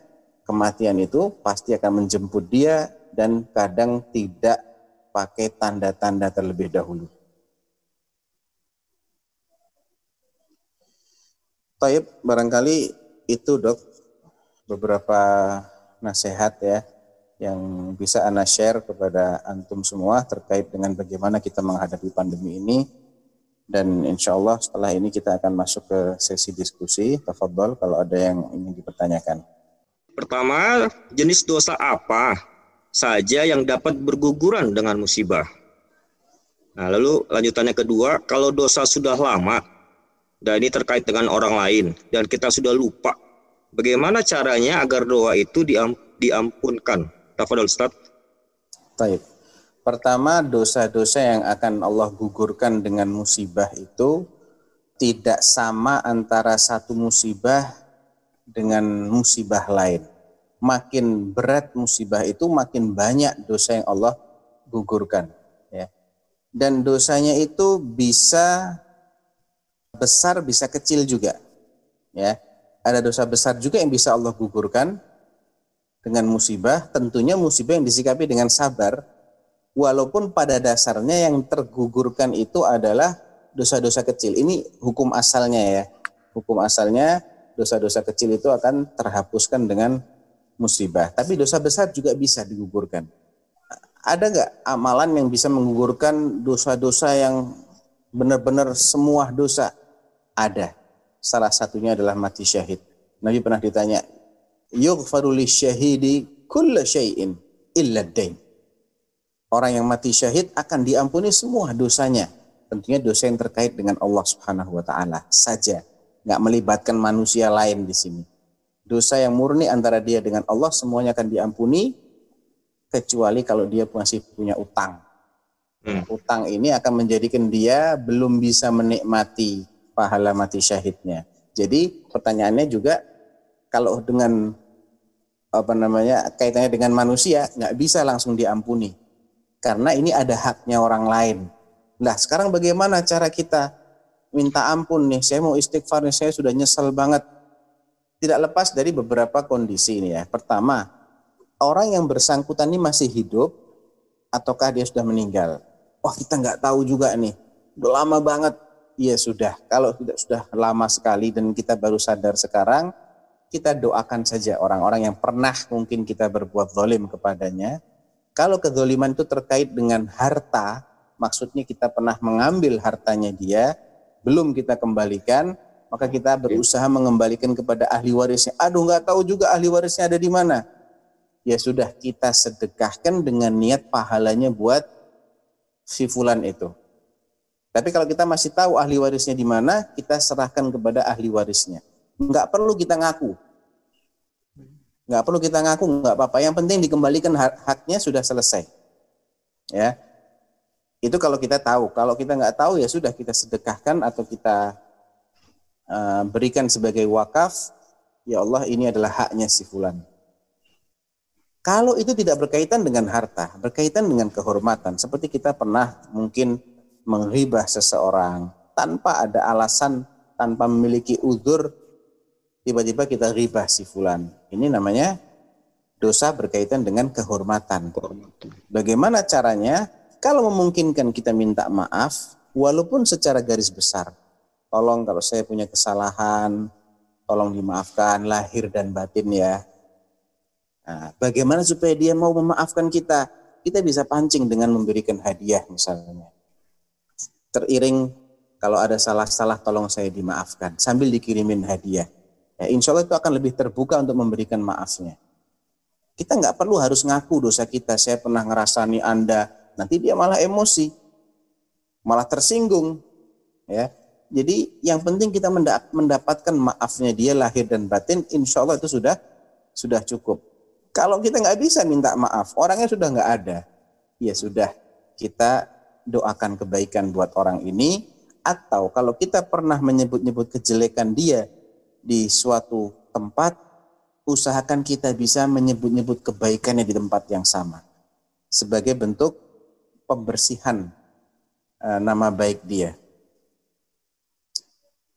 kematian itu pasti akan menjemput dia dan kadang tidak pakai tanda-tanda terlebih dahulu. Taib barangkali itu dok beberapa nasihat ya yang bisa Anda share kepada antum semua terkait dengan bagaimana kita menghadapi pandemi ini dan insya Allah setelah ini kita akan masuk ke sesi diskusi. Tafadhol kalau ada yang ingin dipertanyakan. Pertama, jenis dosa apa saja yang dapat berguguran dengan musibah? Nah, lalu lanjutannya kedua, kalau dosa sudah lama dan ini terkait dengan orang lain dan kita sudah lupa, bagaimana caranya agar doa itu diam, diampunkan? Tafadhol Ustaz. Taib. Pertama, dosa-dosa yang akan Allah gugurkan dengan musibah itu tidak sama antara satu musibah dengan musibah lain. Makin berat musibah itu, makin banyak dosa yang Allah gugurkan. Ya. Dan dosanya itu bisa besar, bisa kecil juga. Ya, ada dosa besar juga yang bisa Allah gugurkan, dengan musibah, tentunya musibah yang disikapi dengan sabar, walaupun pada dasarnya yang tergugurkan itu adalah dosa-dosa kecil. Ini hukum asalnya ya. Hukum asalnya dosa-dosa kecil itu akan terhapuskan dengan musibah. Tapi dosa besar juga bisa digugurkan. Ada nggak amalan yang bisa menggugurkan dosa-dosa yang benar-benar semua dosa? Ada. Salah satunya adalah mati syahid. Nabi pernah ditanya, yughfaru syahidi kulla syai'in illa dain. Orang yang mati syahid akan diampuni semua dosanya. Tentunya dosa yang terkait dengan Allah Subhanahu wa taala saja. nggak melibatkan manusia lain di sini. Dosa yang murni antara dia dengan Allah semuanya akan diampuni kecuali kalau dia masih punya utang. Hmm. Utang ini akan menjadikan dia belum bisa menikmati pahala mati syahidnya. Jadi pertanyaannya juga kalau dengan apa namanya kaitannya dengan manusia nggak bisa langsung diampuni karena ini ada haknya orang lain. Nah sekarang bagaimana cara kita minta ampun nih? Saya mau istighfar nih, saya sudah nyesel banget. Tidak lepas dari beberapa kondisi ini ya. Pertama, orang yang bersangkutan ini masih hidup ataukah dia sudah meninggal? Wah kita nggak tahu juga nih. Udah lama banget. Ya sudah. Kalau tidak sudah lama sekali dan kita baru sadar sekarang, kita doakan saja orang-orang yang pernah mungkin kita berbuat zalim kepadanya. Kalau kezoliman itu terkait dengan harta, maksudnya kita pernah mengambil hartanya dia, belum kita kembalikan, maka kita berusaha mengembalikan kepada ahli warisnya. Aduh nggak tahu juga ahli warisnya ada di mana. Ya sudah kita sedekahkan dengan niat pahalanya buat si fulan itu. Tapi kalau kita masih tahu ahli warisnya di mana, kita serahkan kepada ahli warisnya. Nggak perlu kita ngaku. Nggak perlu kita ngaku nggak apa-apa. Yang penting dikembalikan hak haknya sudah selesai. Ya. Itu kalau kita tahu. Kalau kita nggak tahu ya sudah kita sedekahkan atau kita uh, berikan sebagai wakaf. Ya Allah ini adalah haknya si fulan. Kalau itu tidak berkaitan dengan harta berkaitan dengan kehormatan seperti kita pernah mungkin menghibah seseorang tanpa ada alasan tanpa memiliki uzur tiba-tiba kita ribah si fulan. Ini namanya dosa berkaitan dengan kehormatan. Bagaimana caranya? Kalau memungkinkan kita minta maaf, walaupun secara garis besar. Tolong kalau saya punya kesalahan, tolong dimaafkan lahir dan batin ya. Nah, bagaimana supaya dia mau memaafkan kita? Kita bisa pancing dengan memberikan hadiah misalnya. Teriring kalau ada salah-salah tolong saya dimaafkan sambil dikirimin hadiah ya insya Allah itu akan lebih terbuka untuk memberikan maafnya. Kita nggak perlu harus ngaku dosa kita. Saya pernah ngerasani Anda, nanti dia malah emosi, malah tersinggung. Ya, jadi yang penting kita mendapatkan maafnya dia lahir dan batin, insya Allah itu sudah sudah cukup. Kalau kita nggak bisa minta maaf, orangnya sudah nggak ada, ya sudah kita doakan kebaikan buat orang ini. Atau kalau kita pernah menyebut-nyebut kejelekan dia, di suatu tempat, usahakan kita bisa menyebut-nyebut kebaikannya di tempat yang sama. Sebagai bentuk pembersihan e, nama baik dia.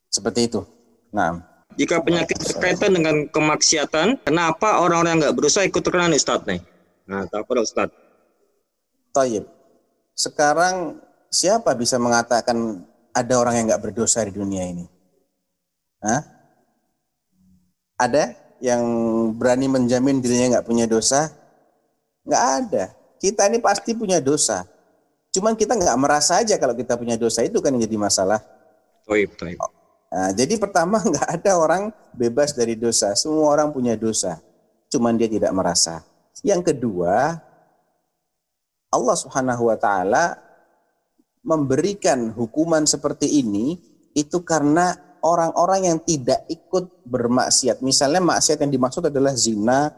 Seperti itu. Nah. Jika penyakit berkaitan dengan kemaksiatan, kenapa orang-orang yang nggak berusaha ikut terkena nih Ustaz nih? Nah, apa Ustaz? Taib. Sekarang siapa bisa mengatakan ada orang yang nggak berdosa di dunia ini? Hah? Ada yang berani menjamin dirinya nggak punya dosa? Nggak ada. Kita ini pasti punya dosa. Cuman kita nggak merasa aja kalau kita punya dosa itu kan yang jadi masalah. Toib, toib. Nah, jadi pertama nggak ada orang bebas dari dosa. Semua orang punya dosa. Cuman dia tidak merasa. Yang kedua, Allah Subhanahu wa taala memberikan hukuman seperti ini itu karena orang-orang yang tidak ikut bermaksiat. Misalnya maksiat yang dimaksud adalah zina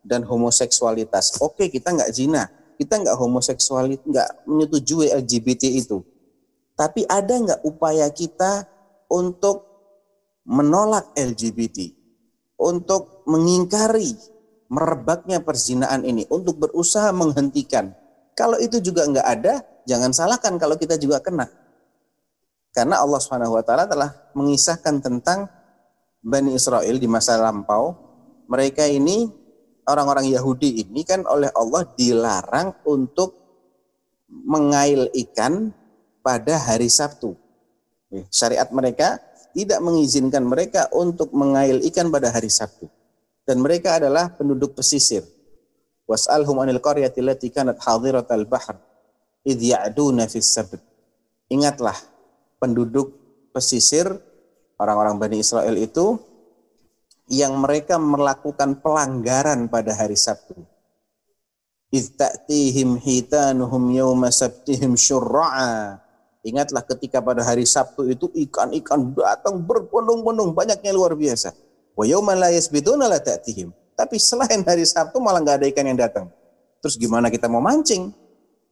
dan homoseksualitas. Oke, kita nggak zina, kita nggak homoseksualitas, nggak menyetujui LGBT itu. Tapi ada nggak upaya kita untuk menolak LGBT, untuk mengingkari merebaknya perzinaan ini, untuk berusaha menghentikan. Kalau itu juga nggak ada, jangan salahkan kalau kita juga kena. Karena Allah Subhanahu wa taala telah mengisahkan tentang Bani Israel di masa lampau. Mereka ini orang-orang Yahudi ini kan oleh Allah dilarang untuk mengail ikan pada hari Sabtu. Syariat mereka tidak mengizinkan mereka untuk mengail ikan pada hari Sabtu. Dan mereka adalah penduduk pesisir. Was'alhum anil qaryati allati kanat hadiratal bahr idh ya'duna fis sabt. Ingatlah penduduk pesisir orang-orang Bani Israel itu yang mereka melakukan pelanggaran pada hari Sabtu. Izta'tihim hitanuhum yawma sabtihim syurra'a Ingatlah ketika pada hari Sabtu itu ikan-ikan datang berbondong-bondong, banyaknya luar biasa. Wa yauman la yasbituna la ta'tihim. Tapi selain hari Sabtu malah nggak ada ikan yang datang. Terus gimana kita mau mancing?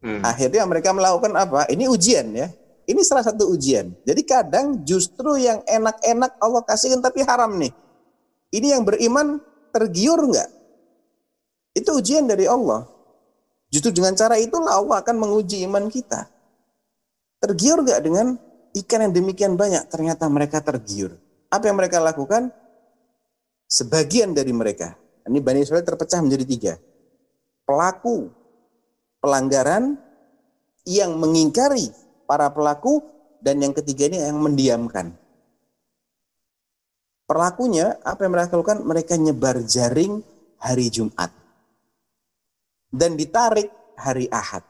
Hmm. Akhirnya mereka melakukan apa? Ini ujian ya. Ini salah satu ujian. Jadi kadang justru yang enak-enak Allah kasihkan tapi haram nih. Ini yang beriman tergiur nggak? Itu ujian dari Allah. Justru dengan cara itulah Allah akan menguji iman kita. Tergiur nggak dengan ikan yang demikian banyak? Ternyata mereka tergiur. Apa yang mereka lakukan? Sebagian dari mereka. Ini Bani Israel terpecah menjadi tiga. Pelaku pelanggaran yang mengingkari para pelaku dan yang ketiga ini yang mendiamkan. Pelakunya apa yang mereka lakukan? Mereka nyebar jaring hari Jumat dan ditarik hari Ahad.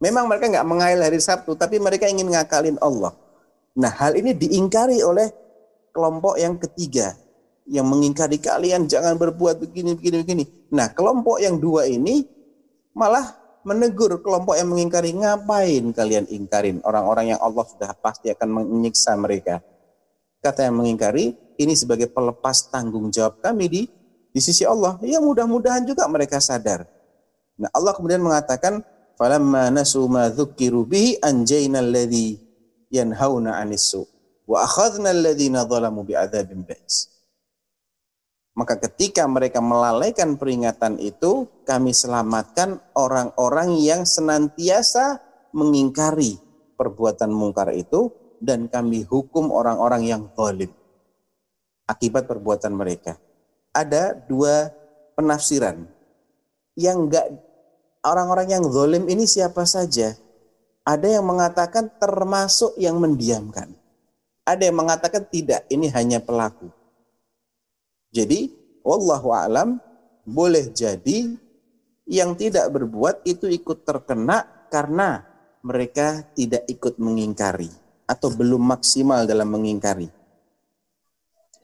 Memang mereka nggak mengail hari Sabtu, tapi mereka ingin ngakalin Allah. Nah, hal ini diingkari oleh kelompok yang ketiga yang mengingkari kalian jangan berbuat begini begini begini. Nah, kelompok yang dua ini malah menegur kelompok yang mengingkari ngapain kalian ingkarin orang-orang yang Allah sudah pasti akan menyiksa mereka. Kata yang mengingkari ini sebagai pelepas tanggung jawab kami di di sisi Allah. Ya mudah-mudahan juga mereka sadar. Nah, Allah kemudian mengatakan falamma nasu ma dzukiru bihi anjayna alladhi yanhauna 'anis su wa akhadna alladhina zalamu bi'adzabin ba'is. Maka ketika mereka melalaikan peringatan itu, kami selamatkan orang-orang yang senantiasa mengingkari perbuatan mungkar itu dan kami hukum orang-orang yang zalim akibat perbuatan mereka. Ada dua penafsiran yang enggak orang-orang yang zalim ini siapa saja. Ada yang mengatakan termasuk yang mendiamkan. Ada yang mengatakan tidak, ini hanya pelaku. Jadi, wallahu alam boleh jadi yang tidak berbuat itu ikut terkena karena mereka tidak ikut mengingkari atau belum maksimal dalam mengingkari.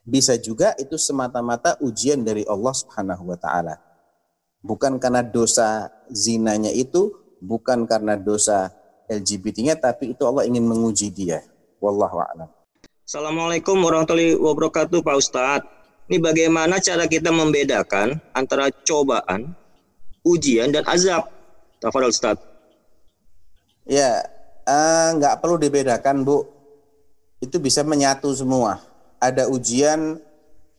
Bisa juga itu semata-mata ujian dari Allah Subhanahu wa taala. Bukan karena dosa zinanya itu, bukan karena dosa LGBT-nya, tapi itu Allah ingin menguji dia. Wallahu a'lam. Assalamualaikum warahmatullahi wabarakatuh Pak Ustadz. Ini bagaimana cara kita membedakan antara cobaan, ujian, dan azab? Tafadhol Ustaz. Ya, eh, nggak perlu dibedakan Bu. Itu bisa menyatu semua. Ada ujian,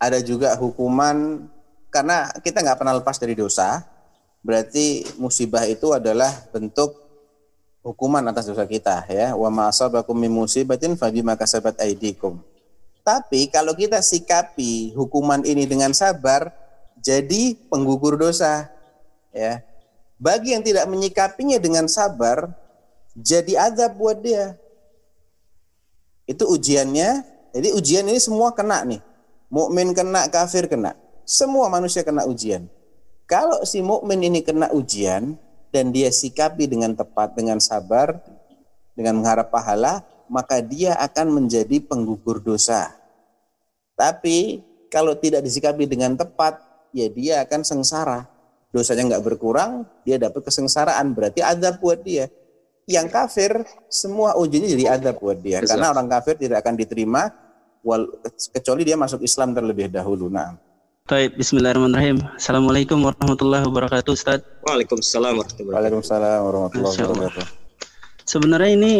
ada juga hukuman. Karena kita nggak pernah lepas dari dosa. Berarti musibah itu adalah bentuk hukuman atas dosa kita ya. Wa ma asabakum min musibatin aidikum. Tapi kalau kita sikapi hukuman ini dengan sabar, jadi penggugur dosa. Ya. Bagi yang tidak menyikapinya dengan sabar, jadi azab buat dia. Itu ujiannya. Jadi ujian ini semua kena nih. Mukmin kena, kafir kena. Semua manusia kena ujian. Kalau si mukmin ini kena ujian dan dia sikapi dengan tepat, dengan sabar, dengan mengharap pahala, maka dia akan menjadi penggugur dosa. Tapi kalau tidak disikapi dengan tepat, ya dia akan sengsara. Dosanya nggak berkurang, dia dapat kesengsaraan. Berarti adab buat dia. Yang kafir, semua ujiannya jadi adab buat dia. Karena orang kafir tidak akan diterima, wal, kecuali dia masuk Islam terlebih dahulu. Nah, Baik, bismillahirrahmanirrahim. Assalamualaikum warahmatullahi wabarakatuh, Ustaz. Waalaikumsalam warahmatullahi wabarakatuh. Waalaikumsalam warahmatullahi wabarakatuh. Sebenarnya ini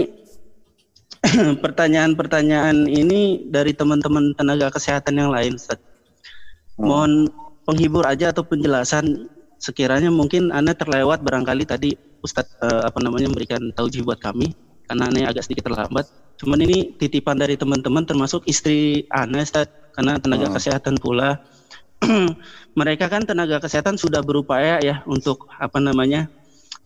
pertanyaan-pertanyaan ini dari teman-teman tenaga kesehatan yang lain, Ustaz. Mohon penghibur aja atau penjelasan sekiranya mungkin Anda terlewat barangkali tadi Ustadz eh, apa namanya memberikan taujih buat kami karena Anda agak sedikit terlambat. Cuman ini titipan dari teman-teman termasuk istri Anda Ustadz karena tenaga Hmm. kesehatan pula. Mereka kan tenaga kesehatan sudah berupaya ya untuk apa namanya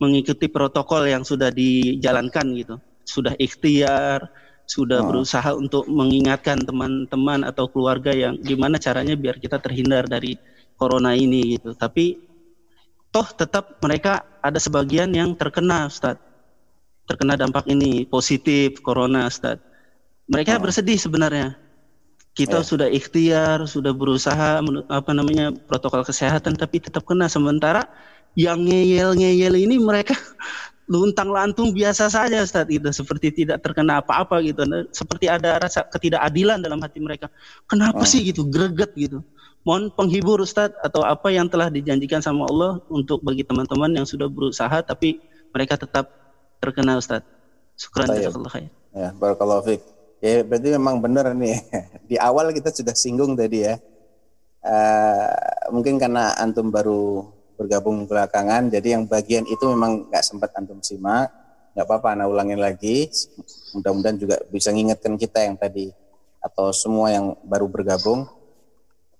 mengikuti protokol yang sudah dijalankan gitu. Sudah ikhtiar, sudah Hmm. berusaha untuk mengingatkan teman-teman atau keluarga yang gimana caranya biar kita terhindar dari corona ini gitu. Tapi toh tetap mereka ada sebagian yang terkena Ustaz. Terkena dampak ini positif corona Ustaz. Mereka Hmm. bersedih sebenarnya. Kita Ya. sudah ikhtiar, sudah berusaha apa namanya protokol kesehatan tapi tetap kena sementara yang ngeyel-ngeyel ini mereka luntang lantung biasa saja Ustaz itu seperti tidak terkena apa-apa gitu Nah, seperti ada rasa ketidakadilan dalam hati mereka kenapa Hmm. sih gitu greget gitu mohon penghibur Ustaz atau apa yang telah dijanjikan sama Allah untuk bagi teman-teman yang sudah berusaha tapi mereka tetap terkena Ustaz syukran jazakallah khair Ya, barakallahu fiik. Ya, berarti memang benar nih. Di awal kita sudah singgung tadi ya. Eh, mungkin karena antum baru bergabung belakangan, jadi yang bagian itu memang nggak sempat antum simak. Nggak apa-apa, ana ulangin lagi. Mudah-mudahan juga bisa ngingetkan kita yang tadi atau semua yang baru bergabung.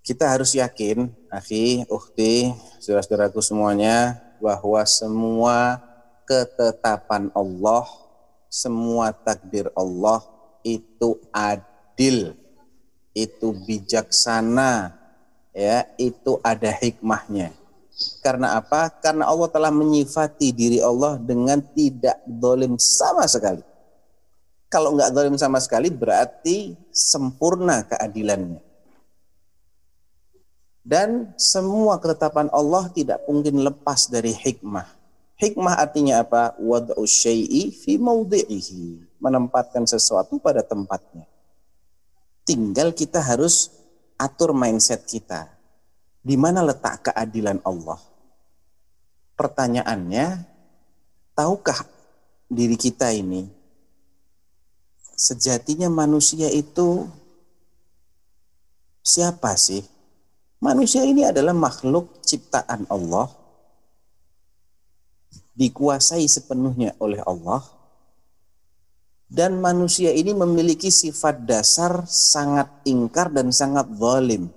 Kita harus yakin, akhi, ukhti, saudara-saudaraku semuanya, bahwa semua ketetapan Allah semua takdir Allah itu adil, itu bijaksana, ya, itu ada hikmahnya. Karena apa? Karena Allah telah menyifati diri Allah dengan tidak dolim sama sekali. Kalau nggak dolim sama sekali berarti sempurna keadilannya. Dan semua ketetapan Allah tidak mungkin lepas dari hikmah. Hikmah artinya apa? Wad'u syai'i fi mawdi'ihi. Menempatkan sesuatu pada tempatnya. Tinggal kita harus atur mindset kita. Di mana letak keadilan Allah? Pertanyaannya, tahukah diri kita ini sejatinya manusia itu siapa sih? Manusia ini adalah makhluk ciptaan Allah dikuasai sepenuhnya oleh Allah dan manusia ini memiliki sifat dasar sangat ingkar dan sangat zalim.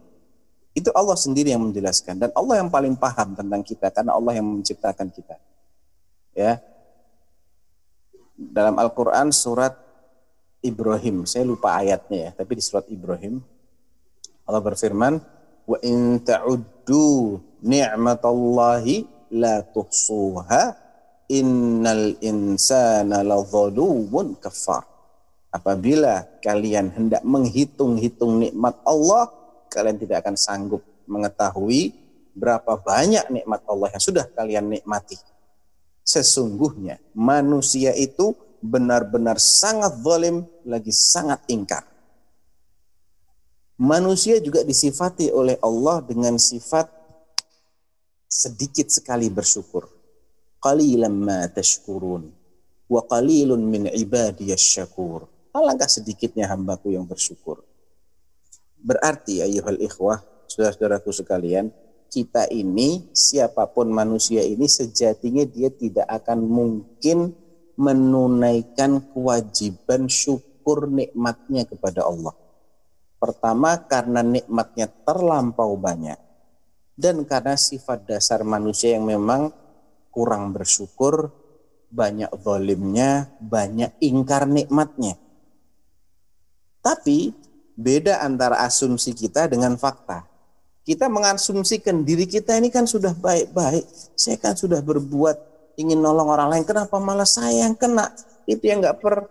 Itu Allah sendiri yang menjelaskan dan Allah yang paling paham tentang kita karena Allah yang menciptakan kita. Ya. Dalam Al-Qur'an surat Ibrahim, saya lupa ayatnya ya, tapi di surat Ibrahim Allah berfirman, "Wa in ta'uddu ni'matallahi la tuhsuha innal insana ladzalumun kafar. Apabila kalian hendak menghitung-hitung nikmat Allah, kalian tidak akan sanggup mengetahui berapa banyak nikmat Allah yang sudah kalian nikmati. Sesungguhnya manusia itu benar-benar sangat zalim lagi sangat ingkar. Manusia juga disifati oleh Allah dengan sifat sedikit sekali bersyukur. Qalilan ma tashkurun wa qalilun min ibadiyasy syakur. Alangkah sedikitnya hambaku yang bersyukur. Berarti ayuhal ikhwah, saudara-saudaraku sekalian, kita ini siapa pun manusia ini sejatinya dia tidak akan mungkin menunaikan kewajiban syukur nikmatnya kepada Allah. Pertama karena nikmatnya terlampau banyak dan karena sifat dasar manusia yang memang kurang bersyukur, banyak zalimnya, banyak ingkar nikmatnya. Tapi beda antara asumsi kita dengan fakta. Kita mengasumsikan diri kita ini kan sudah baik-baik. Saya kan sudah berbuat ingin nolong orang lain. Kenapa malah saya yang kena? Itu yang nggak per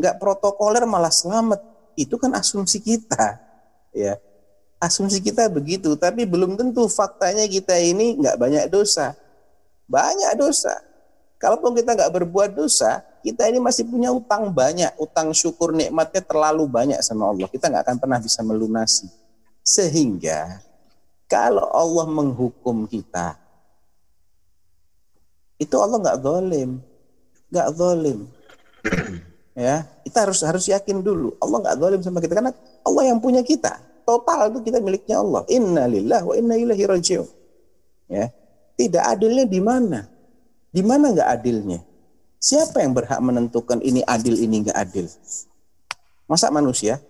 nggak protokoler malah selamat. Itu kan asumsi kita, ya. Asumsi kita begitu, tapi belum tentu faktanya kita ini nggak banyak dosa. Banyak dosa. Kalaupun kita nggak berbuat dosa, kita ini masih punya utang banyak. Utang syukur nikmatnya terlalu banyak sama Allah. Kita nggak akan pernah bisa melunasi. Sehingga kalau Allah menghukum kita, itu Allah nggak zalim, nggak zalim. ya, kita harus harus yakin dulu Allah nggak zalim sama kita karena Allah yang punya kita. Total itu kita miliknya Allah. Inna lillah wa inna ilaihi rajiun. Ya, tidak adilnya di mana? Di mana nggak adilnya? Siapa yang berhak menentukan ini adil, ini nggak adil? Masa manusia?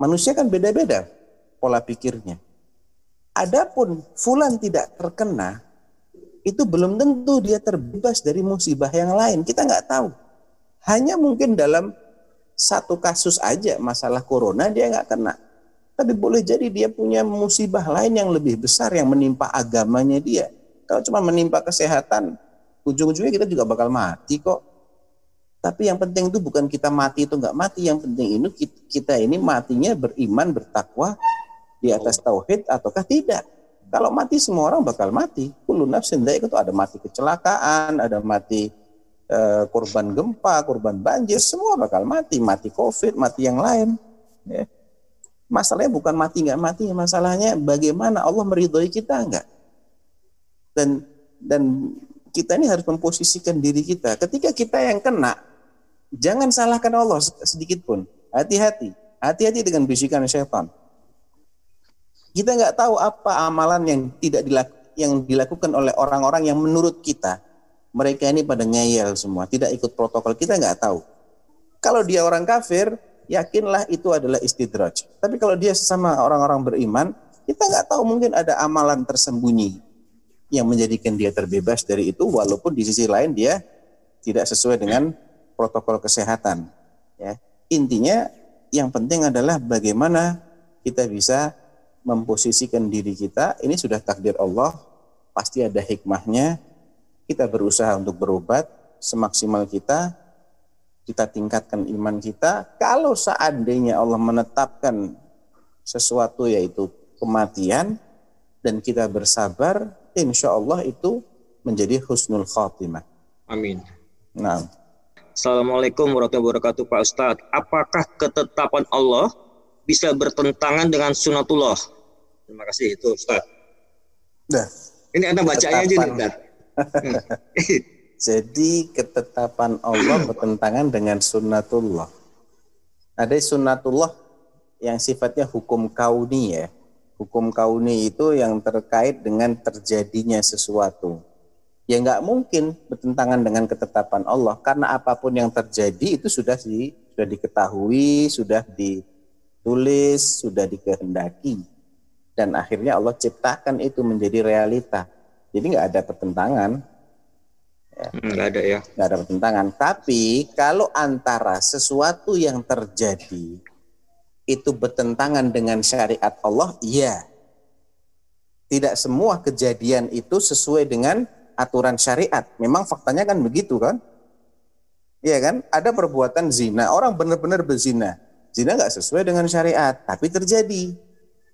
Manusia kan beda-beda pola pikirnya. Adapun fulan tidak terkena, itu belum tentu dia terbebas dari musibah yang lain. Kita nggak tahu. Hanya mungkin dalam satu kasus aja masalah corona dia nggak kena. Tapi boleh jadi dia punya musibah lain yang lebih besar yang menimpa agamanya dia. Kalau cuma menimpa kesehatan, ujung-ujungnya kita juga bakal mati kok. Tapi yang penting itu bukan kita mati itu nggak mati. Yang penting ini kita ini matinya beriman, bertakwa di atas tauhid ataukah tidak. Kalau mati semua orang bakal mati. Kullu nafsin itu ada mati kecelakaan, ada mati eh, korban gempa, korban banjir, semua bakal mati, mati COVID, mati yang lain. Ya. Masalahnya bukan mati nggak mati, masalahnya bagaimana Allah meridhoi kita enggak. Dan dan kita ini harus memposisikan diri kita. Ketika kita yang kena, jangan salahkan Allah sedikit pun. Hati-hati, hati-hati dengan bisikan syaitan. Kita nggak tahu apa amalan yang tidak dilakukan yang dilakukan oleh orang-orang yang menurut kita mereka ini pada ngeyel semua, tidak ikut protokol. Kita nggak tahu. Kalau dia orang kafir, yakinlah itu adalah istidraj. Tapi kalau dia sesama orang-orang beriman, kita nggak tahu mungkin ada amalan tersembunyi yang menjadikan dia terbebas dari itu, walaupun di sisi lain dia tidak sesuai dengan protokol kesehatan. Ya. Intinya yang penting adalah bagaimana kita bisa memposisikan diri kita, ini sudah takdir Allah, pasti ada hikmahnya. Kita berusaha untuk berobat semaksimal kita, kita tingkatkan iman kita. Kalau seandainya Allah menetapkan sesuatu yaitu kematian dan kita bersabar, insya Allah itu menjadi husnul khatimah. Amin. Nah, Assalamualaikum warahmatullahi wabarakatuh Pak Ustadz. Apakah ketetapan Allah bisa bertentangan dengan sunatullah? Terima kasih itu Ustadz. dah. Ini Anda bacanya aja nih. Ustadz. Jadi ketetapan Allah bertentangan dengan sunnatullah. Ada sunnatullah yang sifatnya hukum kauni ya. Hukum kauni itu yang terkait dengan terjadinya sesuatu. Ya nggak mungkin bertentangan dengan ketetapan Allah karena apa pun yang terjadi itu sudah di, sudah diketahui, sudah ditulis, sudah dikehendaki dan akhirnya Allah ciptakan itu menjadi realita. Jadi nggak ada pertentangan Enggak ada ya. nggak ada pertentangan. Tapi kalau antara sesuatu yang terjadi itu bertentangan dengan syariat Allah, iya. Tidak semua kejadian itu sesuai dengan aturan syariat. Memang faktanya kan begitu kan? Iya kan? Ada perbuatan zina, orang benar-benar berzina. Zina nggak sesuai dengan syariat, tapi terjadi.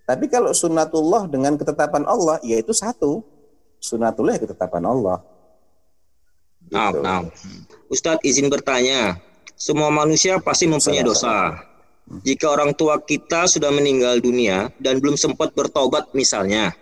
Tapi kalau sunnatullah dengan ketetapan Allah, yaitu satu. Sunnatullah ya ketetapan Allah. Nah, Gitu. nah. Ustadz izin bertanya, semua manusia pasti mempunyai dosa. Jika orang tua kita sudah meninggal dunia dan belum sempat bertobat misalnya,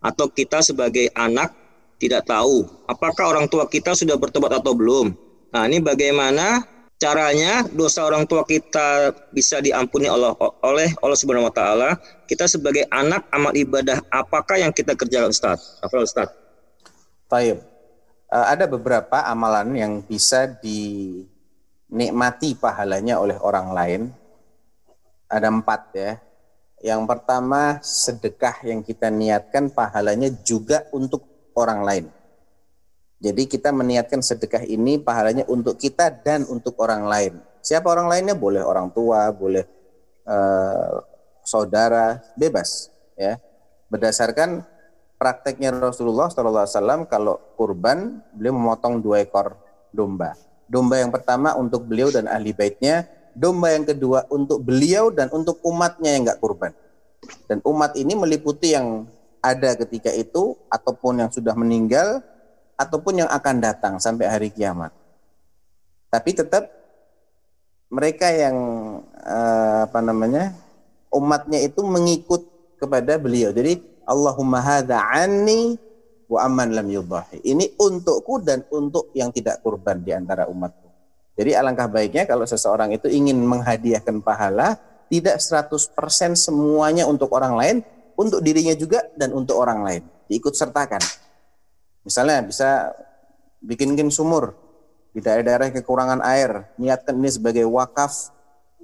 atau kita sebagai anak tidak tahu apakah orang tua kita sudah bertobat atau belum. Nah, ini bagaimana caranya dosa orang tua kita bisa diampuni Allah oleh Allah Subhanahu wa taala? Kita sebagai anak amal ibadah apakah yang kita kerjakan Ustaz? Apa Ustaz? Taib. Eh, ada beberapa amalan yang bisa dinikmati pahalanya oleh orang lain. Ada empat ya. Yang pertama sedekah yang kita niatkan pahalanya juga untuk orang lain. Jadi kita meniatkan sedekah ini pahalanya untuk kita dan untuk orang lain. Siapa orang lainnya? Boleh orang tua, boleh eh, saudara, bebas ya. Berdasarkan prakteknya Rasulullah SAW kalau kurban beliau memotong dua ekor domba. Domba yang pertama untuk beliau dan ahli baitnya, domba yang kedua untuk beliau dan untuk umatnya yang nggak kurban. Dan umat ini meliputi yang ada ketika itu ataupun yang sudah meninggal ataupun yang akan datang sampai hari kiamat. Tapi tetap mereka yang eh, apa namanya umatnya itu mengikut kepada beliau. Jadi Allahumma hadza anni wa amman lam yudahi. Ini untukku dan untuk yang tidak kurban di antara umatku. Jadi alangkah baiknya kalau seseorang itu ingin menghadiahkan pahala tidak 100% semuanya untuk orang lain, untuk dirinya juga dan untuk orang lain. Diikut sertakan. Misalnya bisa bikinkan sumur di daerah-daerah kekurangan air, niatkan ini sebagai wakaf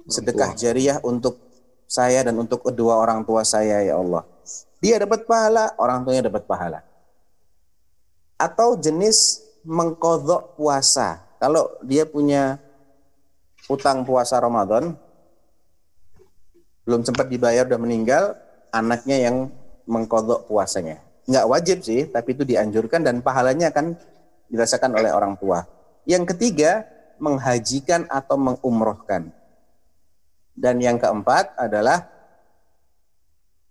sedekah jariah untuk saya dan untuk kedua orang tua saya ya Allah. Dia dapat pahala, orang tuanya dapat pahala. Atau jenis mengkodok puasa. Kalau dia punya utang puasa Ramadan, belum sempat dibayar udah meninggal, anaknya yang mengkodok puasanya. Nggak wajib sih, tapi itu dianjurkan dan pahalanya akan dirasakan oleh orang tua. Yang ketiga, menghajikan atau mengumrohkan. Dan yang keempat adalah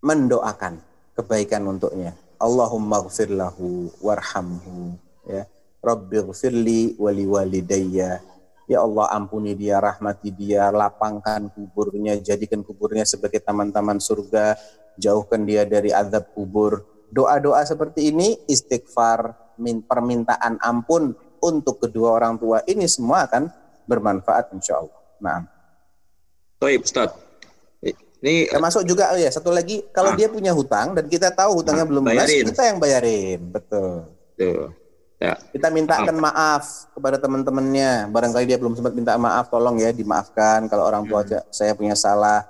mendoakan kebaikan untuknya. Allahumma gfir lahu warhamhu ya. Rabbighfirli wali walidayya. Ya Allah ampuni dia, rahmati dia, lapangkan kuburnya, jadikan kuburnya sebagai taman-taman surga, jauhkan dia dari azab kubur. Doa-doa seperti ini istighfar, min permintaan ampun untuk kedua orang tua ini semua akan bermanfaat insya Allah. Nah, Baik, Ustaz. Ini termasuk juga oh ya satu lagi kalau Ah. dia punya hutang dan kita tahu hutangnya Ah, belum lunas, kita yang bayarin, betul. tuh. Ya, Kita mintakan maaf kepada teman-temannya. Barangkali dia belum sempat minta maaf, tolong ya dimaafkan. Kalau orang tua Hmm. saya punya salah,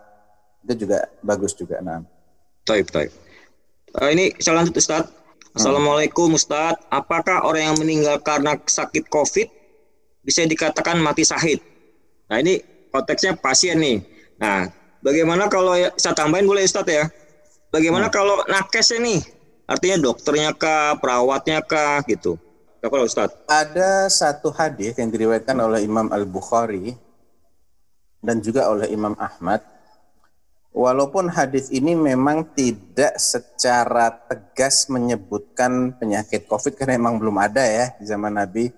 itu juga bagus juga. Nah, Taib, taib. Eh, ini saya lanjut Ustaz. Assalamualaikum Ustaz. Apakah orang yang meninggal karena sakit COVID bisa dikatakan mati syahid? Nah ini konteksnya pasien nih. Nah bagaimana kalau ya, saya tambahin boleh Ustaz ya? Bagaimana kalau nakesnya nih? Artinya dokternya kah, perawatnya kah gitu? Apa Ustaz? ada satu hadis yang diriwayatkan oleh Imam Al Bukhari dan juga oleh Imam Ahmad. Walaupun hadis ini memang tidak secara tegas menyebutkan penyakit COVID karena memang belum ada ya di zaman Nabi.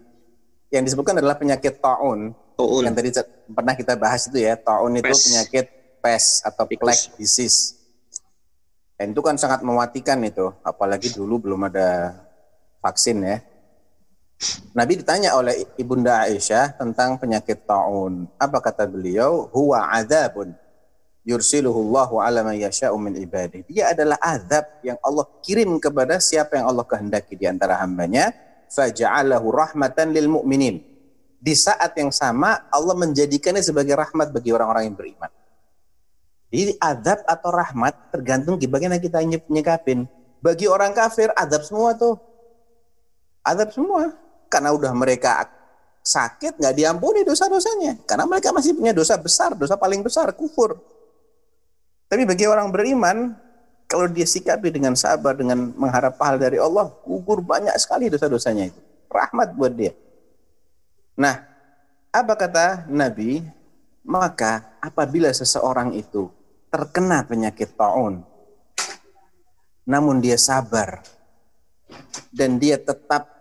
Yang disebutkan adalah penyakit taun Tuun. yang tadi pernah kita bahas itu ya. Taun itu Pes. penyakit pes atau plague disease. Dan itu kan sangat mematikan itu, apalagi dulu belum ada vaksin ya. Nabi ditanya oleh Ibunda Aisyah tentang penyakit taun. Apa kata beliau? Huwa adzabun yursiluhu Allahu ala man yasha'u min ibadihi. Dia adalah azab yang Allah kirim kepada siapa yang Allah kehendaki di antara hambanya. Faja'alahu rahmatan lil mu'minin. Di saat yang sama Allah menjadikannya sebagai rahmat bagi orang-orang yang beriman. Jadi azab atau rahmat tergantung bagaimana kita nyekapin. Bagi orang kafir azab semua tuh. Azab semua. Karena udah mereka sakit nggak diampuni dosa-dosanya. Karena mereka masih punya dosa besar, dosa paling besar, kufur. Tapi bagi orang beriman, kalau dia sikapi dengan sabar, dengan mengharap pahala dari Allah, gugur banyak sekali dosa-dosanya itu. Rahmat buat dia. Nah, apa kata Nabi? Maka apabila seseorang itu terkena penyakit taun, namun dia sabar dan dia tetap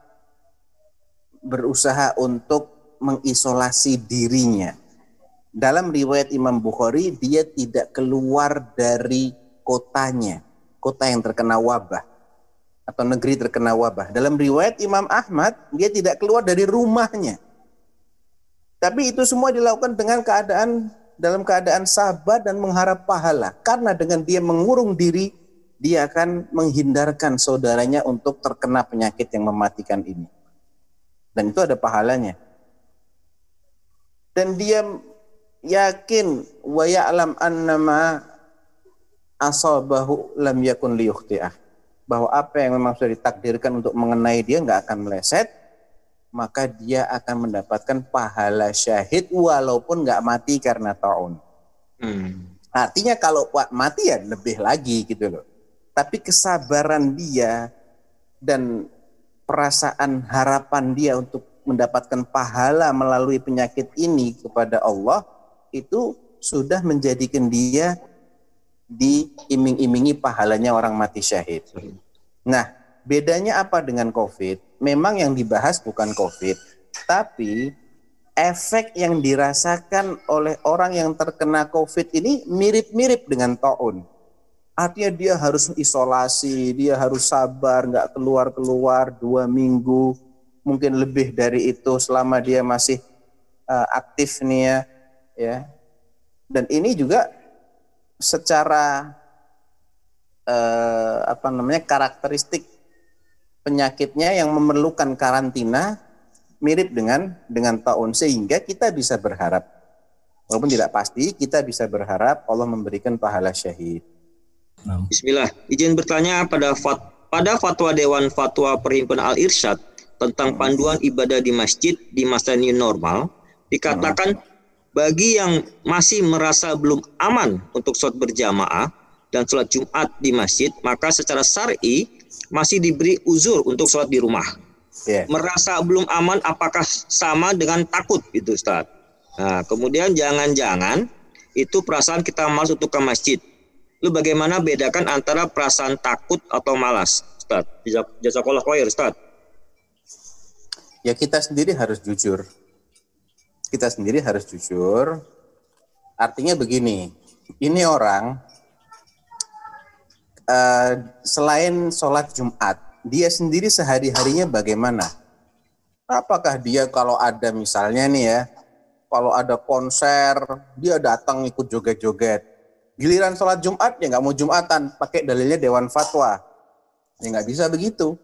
berusaha untuk mengisolasi dirinya. Dalam riwayat Imam Bukhari, dia tidak keluar dari kotanya, kota yang terkena wabah atau negeri terkena wabah. Dalam riwayat Imam Ahmad, dia tidak keluar dari rumahnya. Tapi itu semua dilakukan dengan keadaan dalam keadaan sabar dan mengharap pahala. Karena dengan dia mengurung diri, dia akan menghindarkan saudaranya untuk terkena penyakit yang mematikan ini. Dan itu ada pahalanya. Dan dia yakin wa ya'lam annama asabahu lam yakun liyukhti'ah. Bahwa apa yang memang sudah ditakdirkan untuk mengenai dia nggak akan meleset, maka dia akan mendapatkan pahala syahid walaupun nggak mati karena taun. Hmm. Artinya kalau mati ya lebih lagi gitu loh. Tapi kesabaran dia dan perasaan harapan dia untuk mendapatkan pahala melalui penyakit ini kepada Allah itu sudah menjadikan dia diiming-imingi pahalanya orang mati syahid. Nah, bedanya apa dengan COVID? Memang yang dibahas bukan COVID, tapi efek yang dirasakan oleh orang yang terkena COVID ini mirip-mirip dengan taun. Artinya dia harus isolasi, dia harus sabar, nggak keluar-keluar dua minggu, mungkin lebih dari itu selama dia masih uh, aktif nih ya, ya. Dan ini juga secara uh, apa namanya karakteristik penyakitnya yang memerlukan karantina mirip dengan dengan taun sehingga kita bisa berharap walaupun tidak pasti kita bisa berharap Allah memberikan pahala syahid. Bismillah. Izin bertanya pada fat, pada fatwa Dewan Fatwa Perhimpunan Al Irsyad tentang panduan ibadah di masjid di masa new normal dikatakan bagi yang masih merasa belum aman untuk sholat berjamaah dan sholat Jumat di masjid maka secara syar'i masih diberi uzur untuk sholat di rumah. Ya. Merasa belum aman apakah sama dengan takut itu Ustaz? Nah, kemudian jangan-jangan itu perasaan kita malas untuk ke masjid. Lu bagaimana bedakan antara perasaan takut atau malas, Ustaz? Jazak- Jazakallah khair, Ustaz. Ya kita sendiri harus jujur. Kita sendiri harus jujur. Artinya begini, ini orang eh, selain sholat Jumat, dia sendiri sehari-harinya bagaimana? Apakah dia kalau ada misalnya nih ya, kalau ada konser, dia datang ikut joget-joget. Giliran sholat Jumat, ya nggak mau Jumatan, pakai dalilnya Dewan Fatwa. Ya nggak bisa begitu.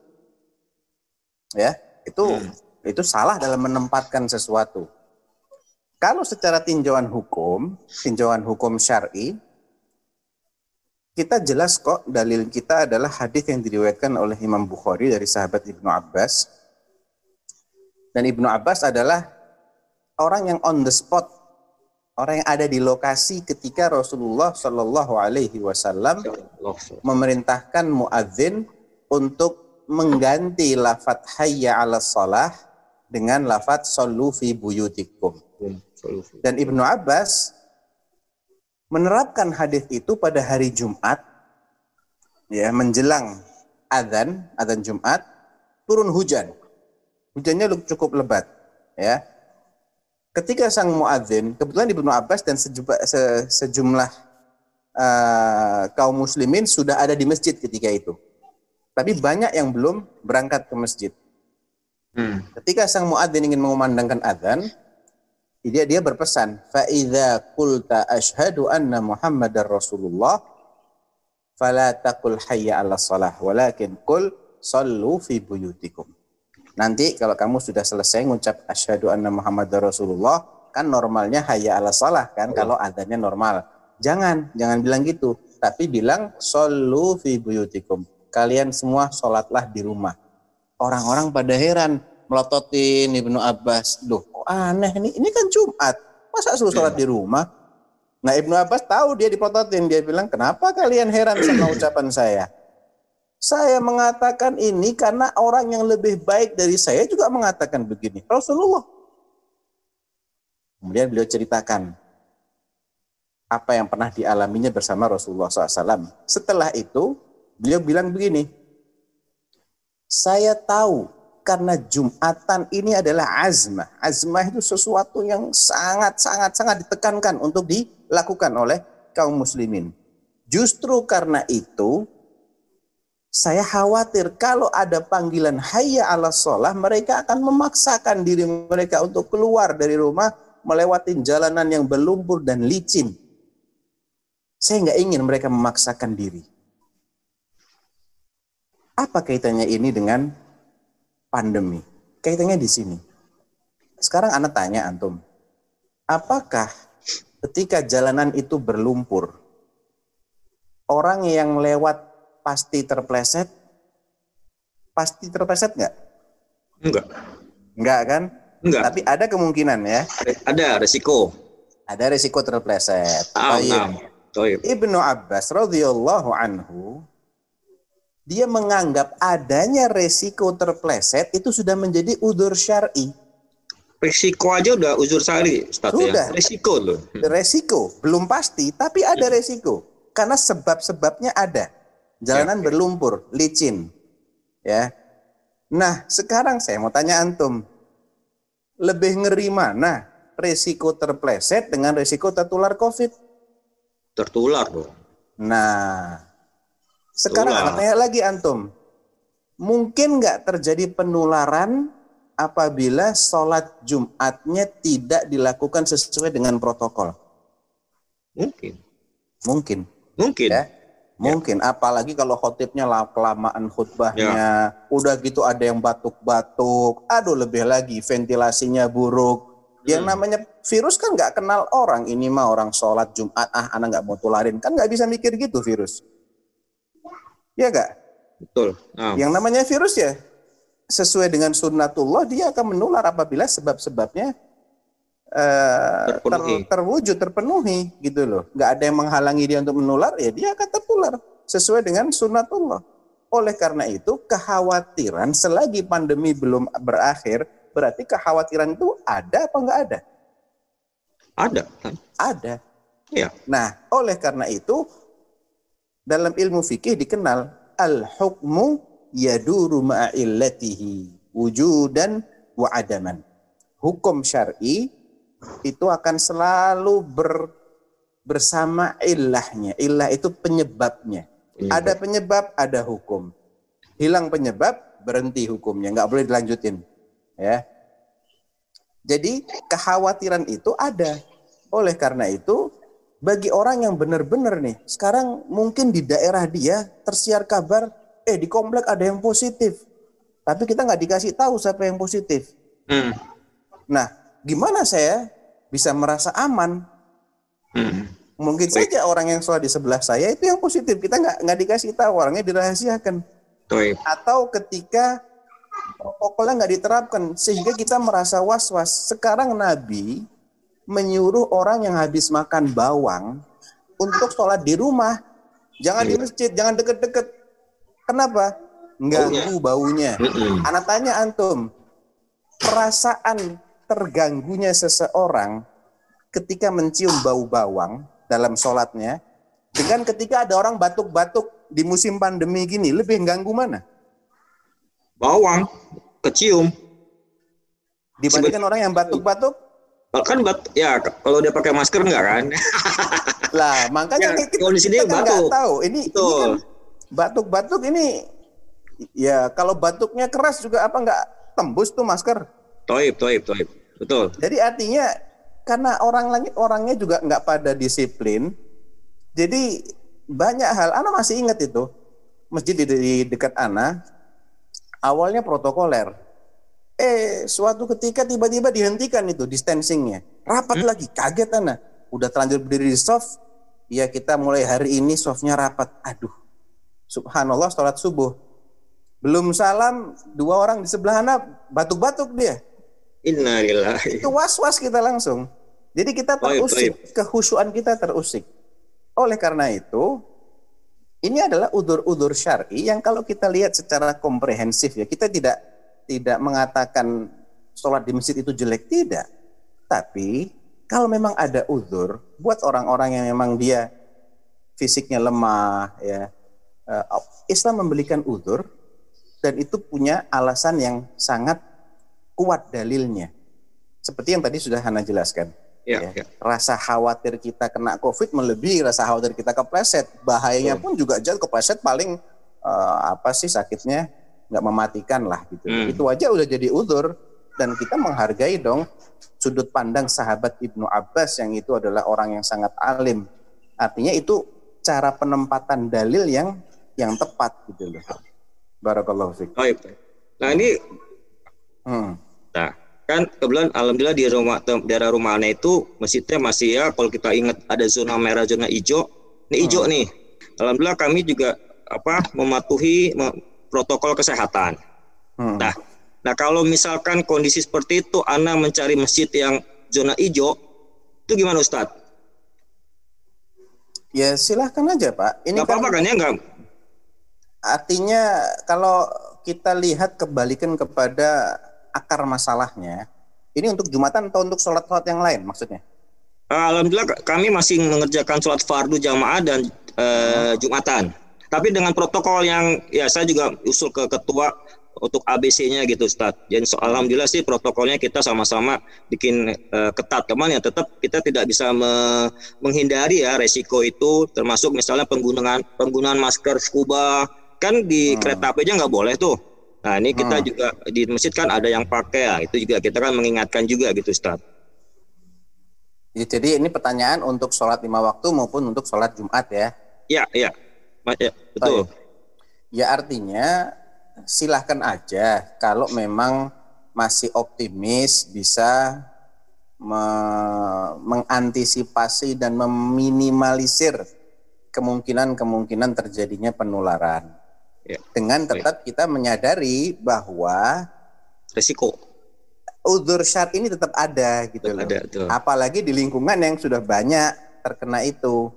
Ya, itu itu salah dalam menempatkan sesuatu. Kalau secara tinjauan hukum, tinjauan hukum syar'i, kita jelas kok dalil kita adalah hadis yang diriwayatkan oleh Imam Bukhari dari sahabat Ibnu Abbas. Dan Ibnu Abbas adalah orang yang on the spot, orang yang ada di lokasi ketika Rasulullah Shallallahu Alaihi Wasallam memerintahkan muadzin untuk mengganti lafat hayya ala salah dengan lafat sallu fi buyutikum. Dan Ibnu Abbas menerapkan hadis itu pada hari Jumat ya menjelang adzan adzan Jumat turun hujan. Hujannya cukup lebat ya. Ketika sang muadzin, kebetulan Ibnu Abbas dan sejumlah, se, sejumlah uh, kaum muslimin sudah ada di masjid ketika itu. Tapi banyak yang belum berangkat ke masjid. Hmm. Ketika sang muadzin ingin mengumandangkan adzan, dia dia berpesan, "Fa idza qulta asyhadu anna Muhammadar Rasulullah fala taqul hayya 'ala shalah, walakin qul sallu fi buyutikum." Nanti kalau kamu sudah selesai ngucap asyhadu anna Muhammadar Rasulullah, kan normalnya hayya 'ala shalah kan kalau adzannya normal. Jangan, jangan bilang gitu, tapi bilang sallu fi buyutikum. Kalian semua sholatlah di rumah. Orang-orang pada heran, melototin Ibnu Abbas. Duh, kok aneh nih? Ini kan Jumat. Masa suruh sholat di rumah? Nah Ibnu Abbas tahu dia dipelototin. Dia bilang, kenapa kalian heran sama ucapan saya? Saya mengatakan ini karena orang yang lebih baik dari saya juga mengatakan begini. Rasulullah. Kemudian beliau ceritakan apa yang pernah dialaminya bersama Rasulullah SAW. Setelah itu, beliau bilang begini, saya tahu karena Jumatan ini adalah azmah. Azmah itu sesuatu yang sangat-sangat-sangat ditekankan untuk dilakukan oleh kaum muslimin. Justru karena itu, saya khawatir kalau ada panggilan hayya ala sholah, mereka akan memaksakan diri mereka untuk keluar dari rumah melewati jalanan yang berlumpur dan licin. Saya nggak ingin mereka memaksakan diri. Apa kaitannya ini dengan pandemi? Kaitannya di sini. Sekarang anak tanya antum, apakah ketika jalanan itu berlumpur, orang yang lewat pasti terpleset? Pasti terpleset nggak? Enggak. Enggak kan? Enggak. Tapi ada kemungkinan ya, Ada resiko. ada resiko terpleset. Ah. Toib. Ibnu Abbas radhiyallahu anhu dia menganggap adanya resiko terpleset itu sudah menjadi udur syar'i. Resiko aja udah uzur sari, Ustaz Sudah. ya. Resiko loh. Resiko belum pasti, tapi ada resiko karena sebab-sebabnya ada. Jalanan Ya. berlumpur, licin, ya. Nah, sekarang saya mau tanya antum, lebih ngeri mana resiko terpleset dengan resiko tertular COVID? Tertular loh. Nah, sekarang anak tanya lagi antum, mungkin nggak terjadi penularan apabila sholat Jumatnya tidak dilakukan sesuai dengan protokol? Mungkin. Mungkin, Mungkin. ya, mungkin. Apalagi kalau khotibnya kelamaan khutbahnya, udah gitu ada yang batuk-batuk, aduh lebih lagi ventilasinya buruk. Yang Hmm. namanya virus kan nggak kenal orang. Ini mah orang sholat Jumat, ah anak nggak mau tularin. Kan nggak bisa mikir gitu virus. Iya nggak? Betul. Nah, Yang namanya virus ya sesuai dengan sunnatullah dia akan menular apabila sebab-sebabnya eh, ter- terwujud terpenuhi gitu loh. Nggak ada yang menghalangi dia untuk menular ya dia akan tertular sesuai dengan sunnatullah. Oleh karena itu kekhawatiran selagi pandemi belum berakhir berarti kekhawatiran itu ada apa nggak ada? ada kan? Ada. Iya. Nah, oleh karena itu dalam ilmu fikih dikenal al-hukmu yaduru ma'illatihi wujudan wa adaman. Hukum syar'i itu akan selalu ber, bersama ilahnya. Ilah itu penyebabnya. Ada penyebab, ada hukum. Hilang penyebab, berhenti hukumnya. Nggak boleh dilanjutin. Ya. Jadi kekhawatiran itu ada. Oleh karena itu, bagi orang yang benar-benar nih, sekarang mungkin di daerah dia tersiar kabar, eh di komplek ada yang positif. Tapi kita nggak dikasih tahu siapa yang positif. Hmm. Nah, gimana saya bisa merasa aman? Hmm. Mungkin Baik. saja orang yang sholat di sebelah saya itu yang positif. Kita nggak nggak dikasih tahu, orangnya dirahasiakan. Toib. Atau ketika protokolnya nggak diterapkan sehingga kita merasa was-was. Sekarang Nabi menyuruh orang yang habis makan bawang untuk sholat di rumah. Jangan di masjid, jangan deket-deket. Kenapa? Mengganggu baunya. Mm-mm. Anak tanya antum, perasaan terganggunya seseorang ketika mencium bau bawang dalam sholatnya dengan ketika ada orang batuk-batuk di musim pandemi gini lebih ganggu mana? Bawang kecium. Dibandingkan orang yang batuk-batuk? Kan bat, ya kalau dia pakai masker enggak kan? Lah, makanya Ya, kita, kondisi kita dia kan batuk. tahu. Ini, ini Betul. kan batuk-batuk ini ya kalau batuknya keras juga apa nggak tembus tuh masker. Toib, toib, toib. Betul. Jadi artinya karena orang lagi orangnya juga nggak pada disiplin, jadi banyak hal. Ana masih ingat itu masjid di, di dekat Ana awalnya protokoler. Eh suatu ketika tiba-tiba dihentikan itu distancingnya, rapat lagi, kaget Ana. Udah terlanjur berdiri di soft, ya kita mulai hari ini softnya rapat. Aduh, subhanallah sholat subuh. Belum salam, dua orang di sebelah Ana batuk-batuk dia Innalillahi. itu was-was kita langsung. Jadi kita terusik, kehusuan kita terusik. Oleh karena itu, ini adalah udur-udur syar'i yang kalau kita lihat secara komprehensif ya, kita tidak tidak mengatakan sholat di masjid itu jelek tidak. Tapi kalau memang ada udur buat orang-orang yang memang dia fisiknya lemah ya, eh, Islam memberikan udur dan itu punya alasan yang sangat kuat dalilnya. Seperti yang tadi sudah Hana jelaskan. Ya, Ya. ya. Rasa khawatir kita kena COVID melebihi rasa khawatir kita kepleset. Bahayanya pun juga jauh kepleset paling eh, apa sih sakitnya nggak mematikan lah gitu. Hmm. Itu aja udah jadi udur dan kita menghargai dong sudut pandang sahabat Ibnu Abbas yang itu adalah orang yang sangat alim. Artinya itu cara penempatan dalil yang yang tepat gitu loh. Barakallahu fiik. Toib. toib. Nah ini, Hmm. Nah kan kebetulan alhamdulillah di rumah daerah rumah Ana itu masjidnya masih ya kalau kita ingat ada zona merah, zona hijau. Ini hijau nih. Alhamdulillah kami juga apa mematuhi me- protokol kesehatan. Hmm. Nah, nah kalau misalkan kondisi seperti itu, Ana mencari masjid yang zona hijau, itu gimana Ustadz? Ya silahkan aja Pak. Ini Nggak apa-apa kan ya nggak? Artinya kalau kita lihat kebalikan kepada akar masalahnya, ini untuk Jumatan atau untuk sholat-sholat yang lain maksudnya? Alhamdulillah kami masih mengerjakan sholat fardu jamaah dan eh, jumatan. Tapi dengan protokol yang ya saya juga usul ke ketua untuk ABC-nya gitu Ustaz. Jadi so, alhamdulillah sih protokolnya kita sama-sama bikin eh, ketat. Teman ya tetap kita tidak bisa me- menghindari ya resiko itu termasuk misalnya penggunaan penggunaan masker scuba kan di kereta api aja nggak boleh tuh. Nah ini kita juga di masjid kan ada yang pakai ya. Itu juga kita kan mengingatkan juga gitu Ustaz. Ya, Jadi ini pertanyaan untuk sholat lima waktu maupun untuk sholat Jumat ya. Ya, ya. Ma- ya, betul. Ya artinya silahkan aja kalau memang masih optimis bisa me- mengantisipasi dan meminimalisir kemungkinan-kemungkinan terjadinya penularan. Ya. Dengan tetap kita menyadari bahwa Resiko. udur syar ini tetap ada gitu Tetap loh. ada, betul. Apalagi di lingkungan yang sudah banyak terkena itu.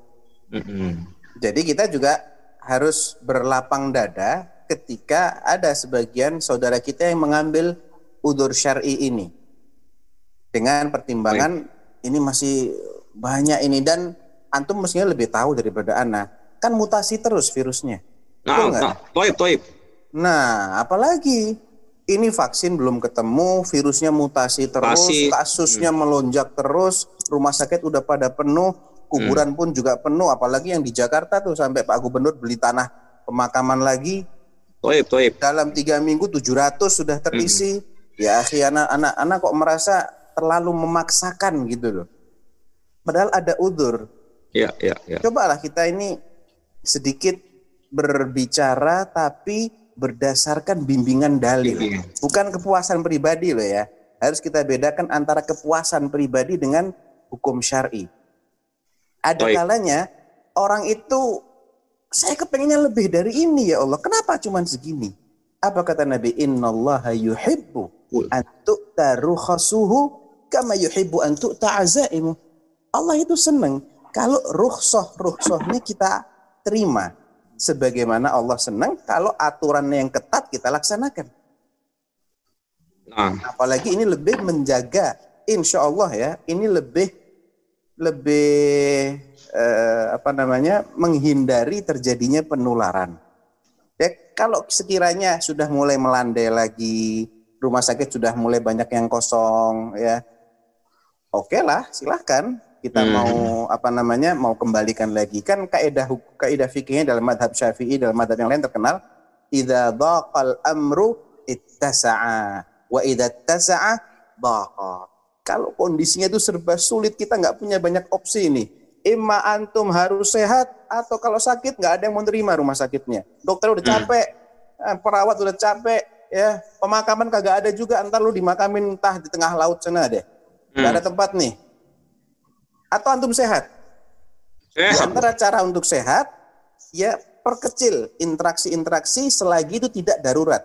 Mm-mm. Jadi kita juga harus berlapang dada ketika ada sebagian saudara kita yang mengambil udur syar'i ini. Dengan pertimbangan ini masih banyak ini dan antum mestinya lebih tahu daripada anak. Kan mutasi terus virusnya. Nah, nah, toib, toib. Nah, apalagi Ini vaksin belum ketemu, virusnya mutasi terus, Mutasi. kasusnya melonjak terus, rumah sakit udah pada penuh, kuburan pun juga penuh, apalagi yang di Jakarta tuh sampai Pak Gubernur beli tanah pemakaman lagi Toib, toib. dalam tiga minggu 700 sudah terisi. Ya akhi anak-anak anak kok merasa terlalu memaksakan gitu loh. Padahal ada udur. Ya, ya, ya. Cobalah kita ini sedikit berbicara tapi berdasarkan bimbingan dalil. Bimbingan. Bukan kepuasan pribadi loh ya. Harus kita bedakan antara kepuasan pribadi dengan hukum syar'i. Ada Baik. kalanya orang itu saya kepengennya lebih dari ini ya Allah. Kenapa cuman segini? Apa kata Nabi? Innallaha yuhibbu an tu'ta rukhasuhu kama yuhibbu an tu'ta azaimu. Allah itu senang kalau rukhsah rukhsahnya kita terima sebagaimana Allah senang kalau aturannya yang ketat kita laksanakan. Nah, Apalagi ini lebih menjaga, insya Allah ya, ini lebih lebih eh, apa namanya menghindari terjadinya penularan. Ya, kalau sekiranya sudah mulai melandai lagi, rumah sakit sudah mulai banyak yang kosong, ya, oke lah, silahkan kita Hmm. mau apa namanya mau kembalikan lagi. Kan kaidah kaidah fikihnya dalam madhab syafi'i dalam madhab yang lain terkenal idza dhaqal amru ittasa'a. Wa idza ittasa'a dhaqa. Kalau kondisinya itu serba sulit kita nggak punya banyak opsi ini. Imma antum harus sehat atau kalau sakit nggak ada yang mau terima rumah sakitnya. Dokter udah Hmm. capek eh, perawat udah capek ya. Pemakaman kagak ada juga entar lu dimakamin entah di tengah laut sana deh. Nggak Hmm. ada tempat nih atau antum sehat? Di sehat. antara cara untuk sehat ya perkecil interaksi-interaksi selagi itu tidak darurat.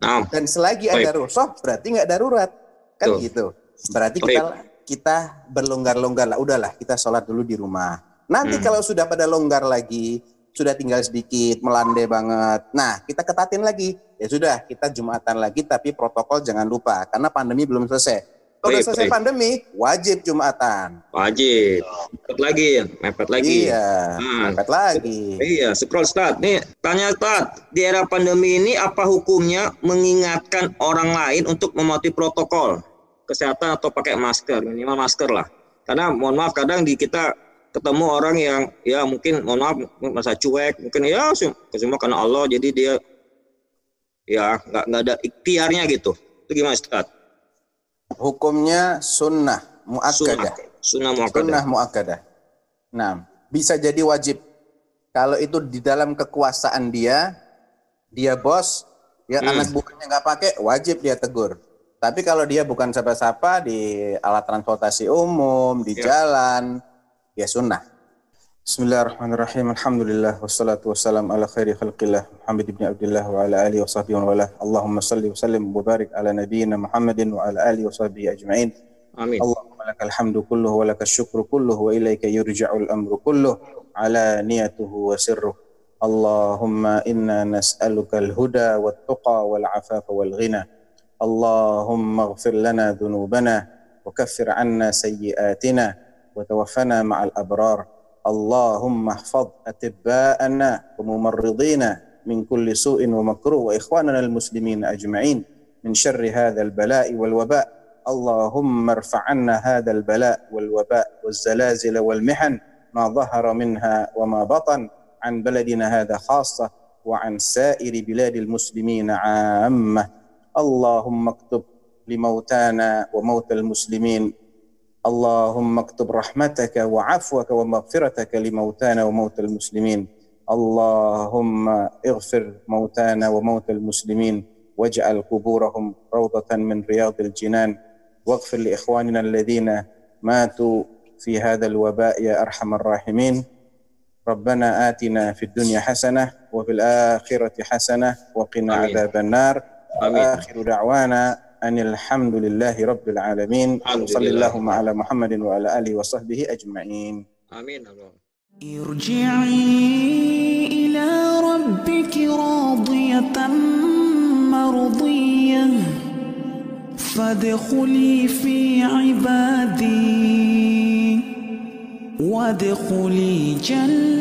Nah, dan selagi ada rusuh berarti nggak darurat. Kan Betul. gitu. Berarti Baik. kita kita berlonggar-longgar lah. Udahlah kita sholat dulu di rumah. Nanti Hmm. kalau sudah pada longgar lagi sudah tinggal sedikit melandai banget. Nah kita ketatin lagi. Ya sudah kita jumatan lagi tapi protokol jangan lupa karena pandemi belum selesai kalau udah selesai baik. pandemi wajib jumatan wajib. Mepet lagi, mepet lagi. iya Hmm. angkat lagi Iya, scroll start. Nih, tanya Ustaz, di era pandemi ini apa hukumnya mengingatkan orang lain untuk mematuhi protokol kesehatan atau pakai masker, minimal masker lah. Karena mohon maaf kadang di kita ketemu orang yang ya mungkin mohon maaf masa cuek, mungkin ya sem- semua karena Allah jadi dia ya nggak nggak ada ikhtiarnya gitu. Itu gimana Ustaz? Hukumnya sunnah muakkadah Sunnah sunnah muakkadah. muakkadah. Nah, bisa jadi wajib. Kalau itu di dalam kekuasaan dia, dia bos, ya Hmm. anak buahnya nggak pakai, wajib dia tegur. Tapi kalau dia bukan siapa-siapa di alat transportasi umum, di Ya. jalan, ya sunnah. بسم الله الرحمن الرحيم الحمد لله والصلاة والسلام على خير خلق الله محمد بن عبد الله وعلى آله وصحبه وله اللهم صل وسلم وبارك على نبينا محمد وعلى آله وصحبه أجمعين آمين اللهم لك الحمد كله ولك الشكر كله وإليك يرجع الأمر كله على نيته وسره اللهم إنا نسألك الهدى والتقى والعفاف والغنى اللهم اغفر لنا ذنوبنا وكفر عنا سيئاتنا وتوفنا مع الأبرار اللهم احفظ أطباءنا وممرضينا من كل سوء ومكروه وإخواننا المسلمين أجمعين من شر هذا البلاء والوباء. اللهم ارفع عنا هذا البلاء والوباء والزلازل والمحن ما ظهر منها وما بطن عن بلدنا هذا خاصة وعن سائر بلاد المسلمين عامة. اللهم اكتب لموتانا وموتى المسلمين اللهم اكتب رحمتك وعفوك ومغفرتك لموتانا وموتى المسلمين اللهم اغفر موتانا وموتى المسلمين واجعل قبورهم روضة من رياض الجنان واغفر لإخواننا الذين ماتوا في هذا الوباء يا أرحم الراحمين ربنا آتنا في الدنيا حسنة وفي الآخرة حسنة وقنا. عذاب النار آمين. وآخر دعوانا أن الحمد لله رب العالمين لله. اللهم على محمد وعلى آله وصحبه أجمعين. Allah. ارجعي إلى ربك راضية مرضية فادخلي في عبادي وادخلي جنتي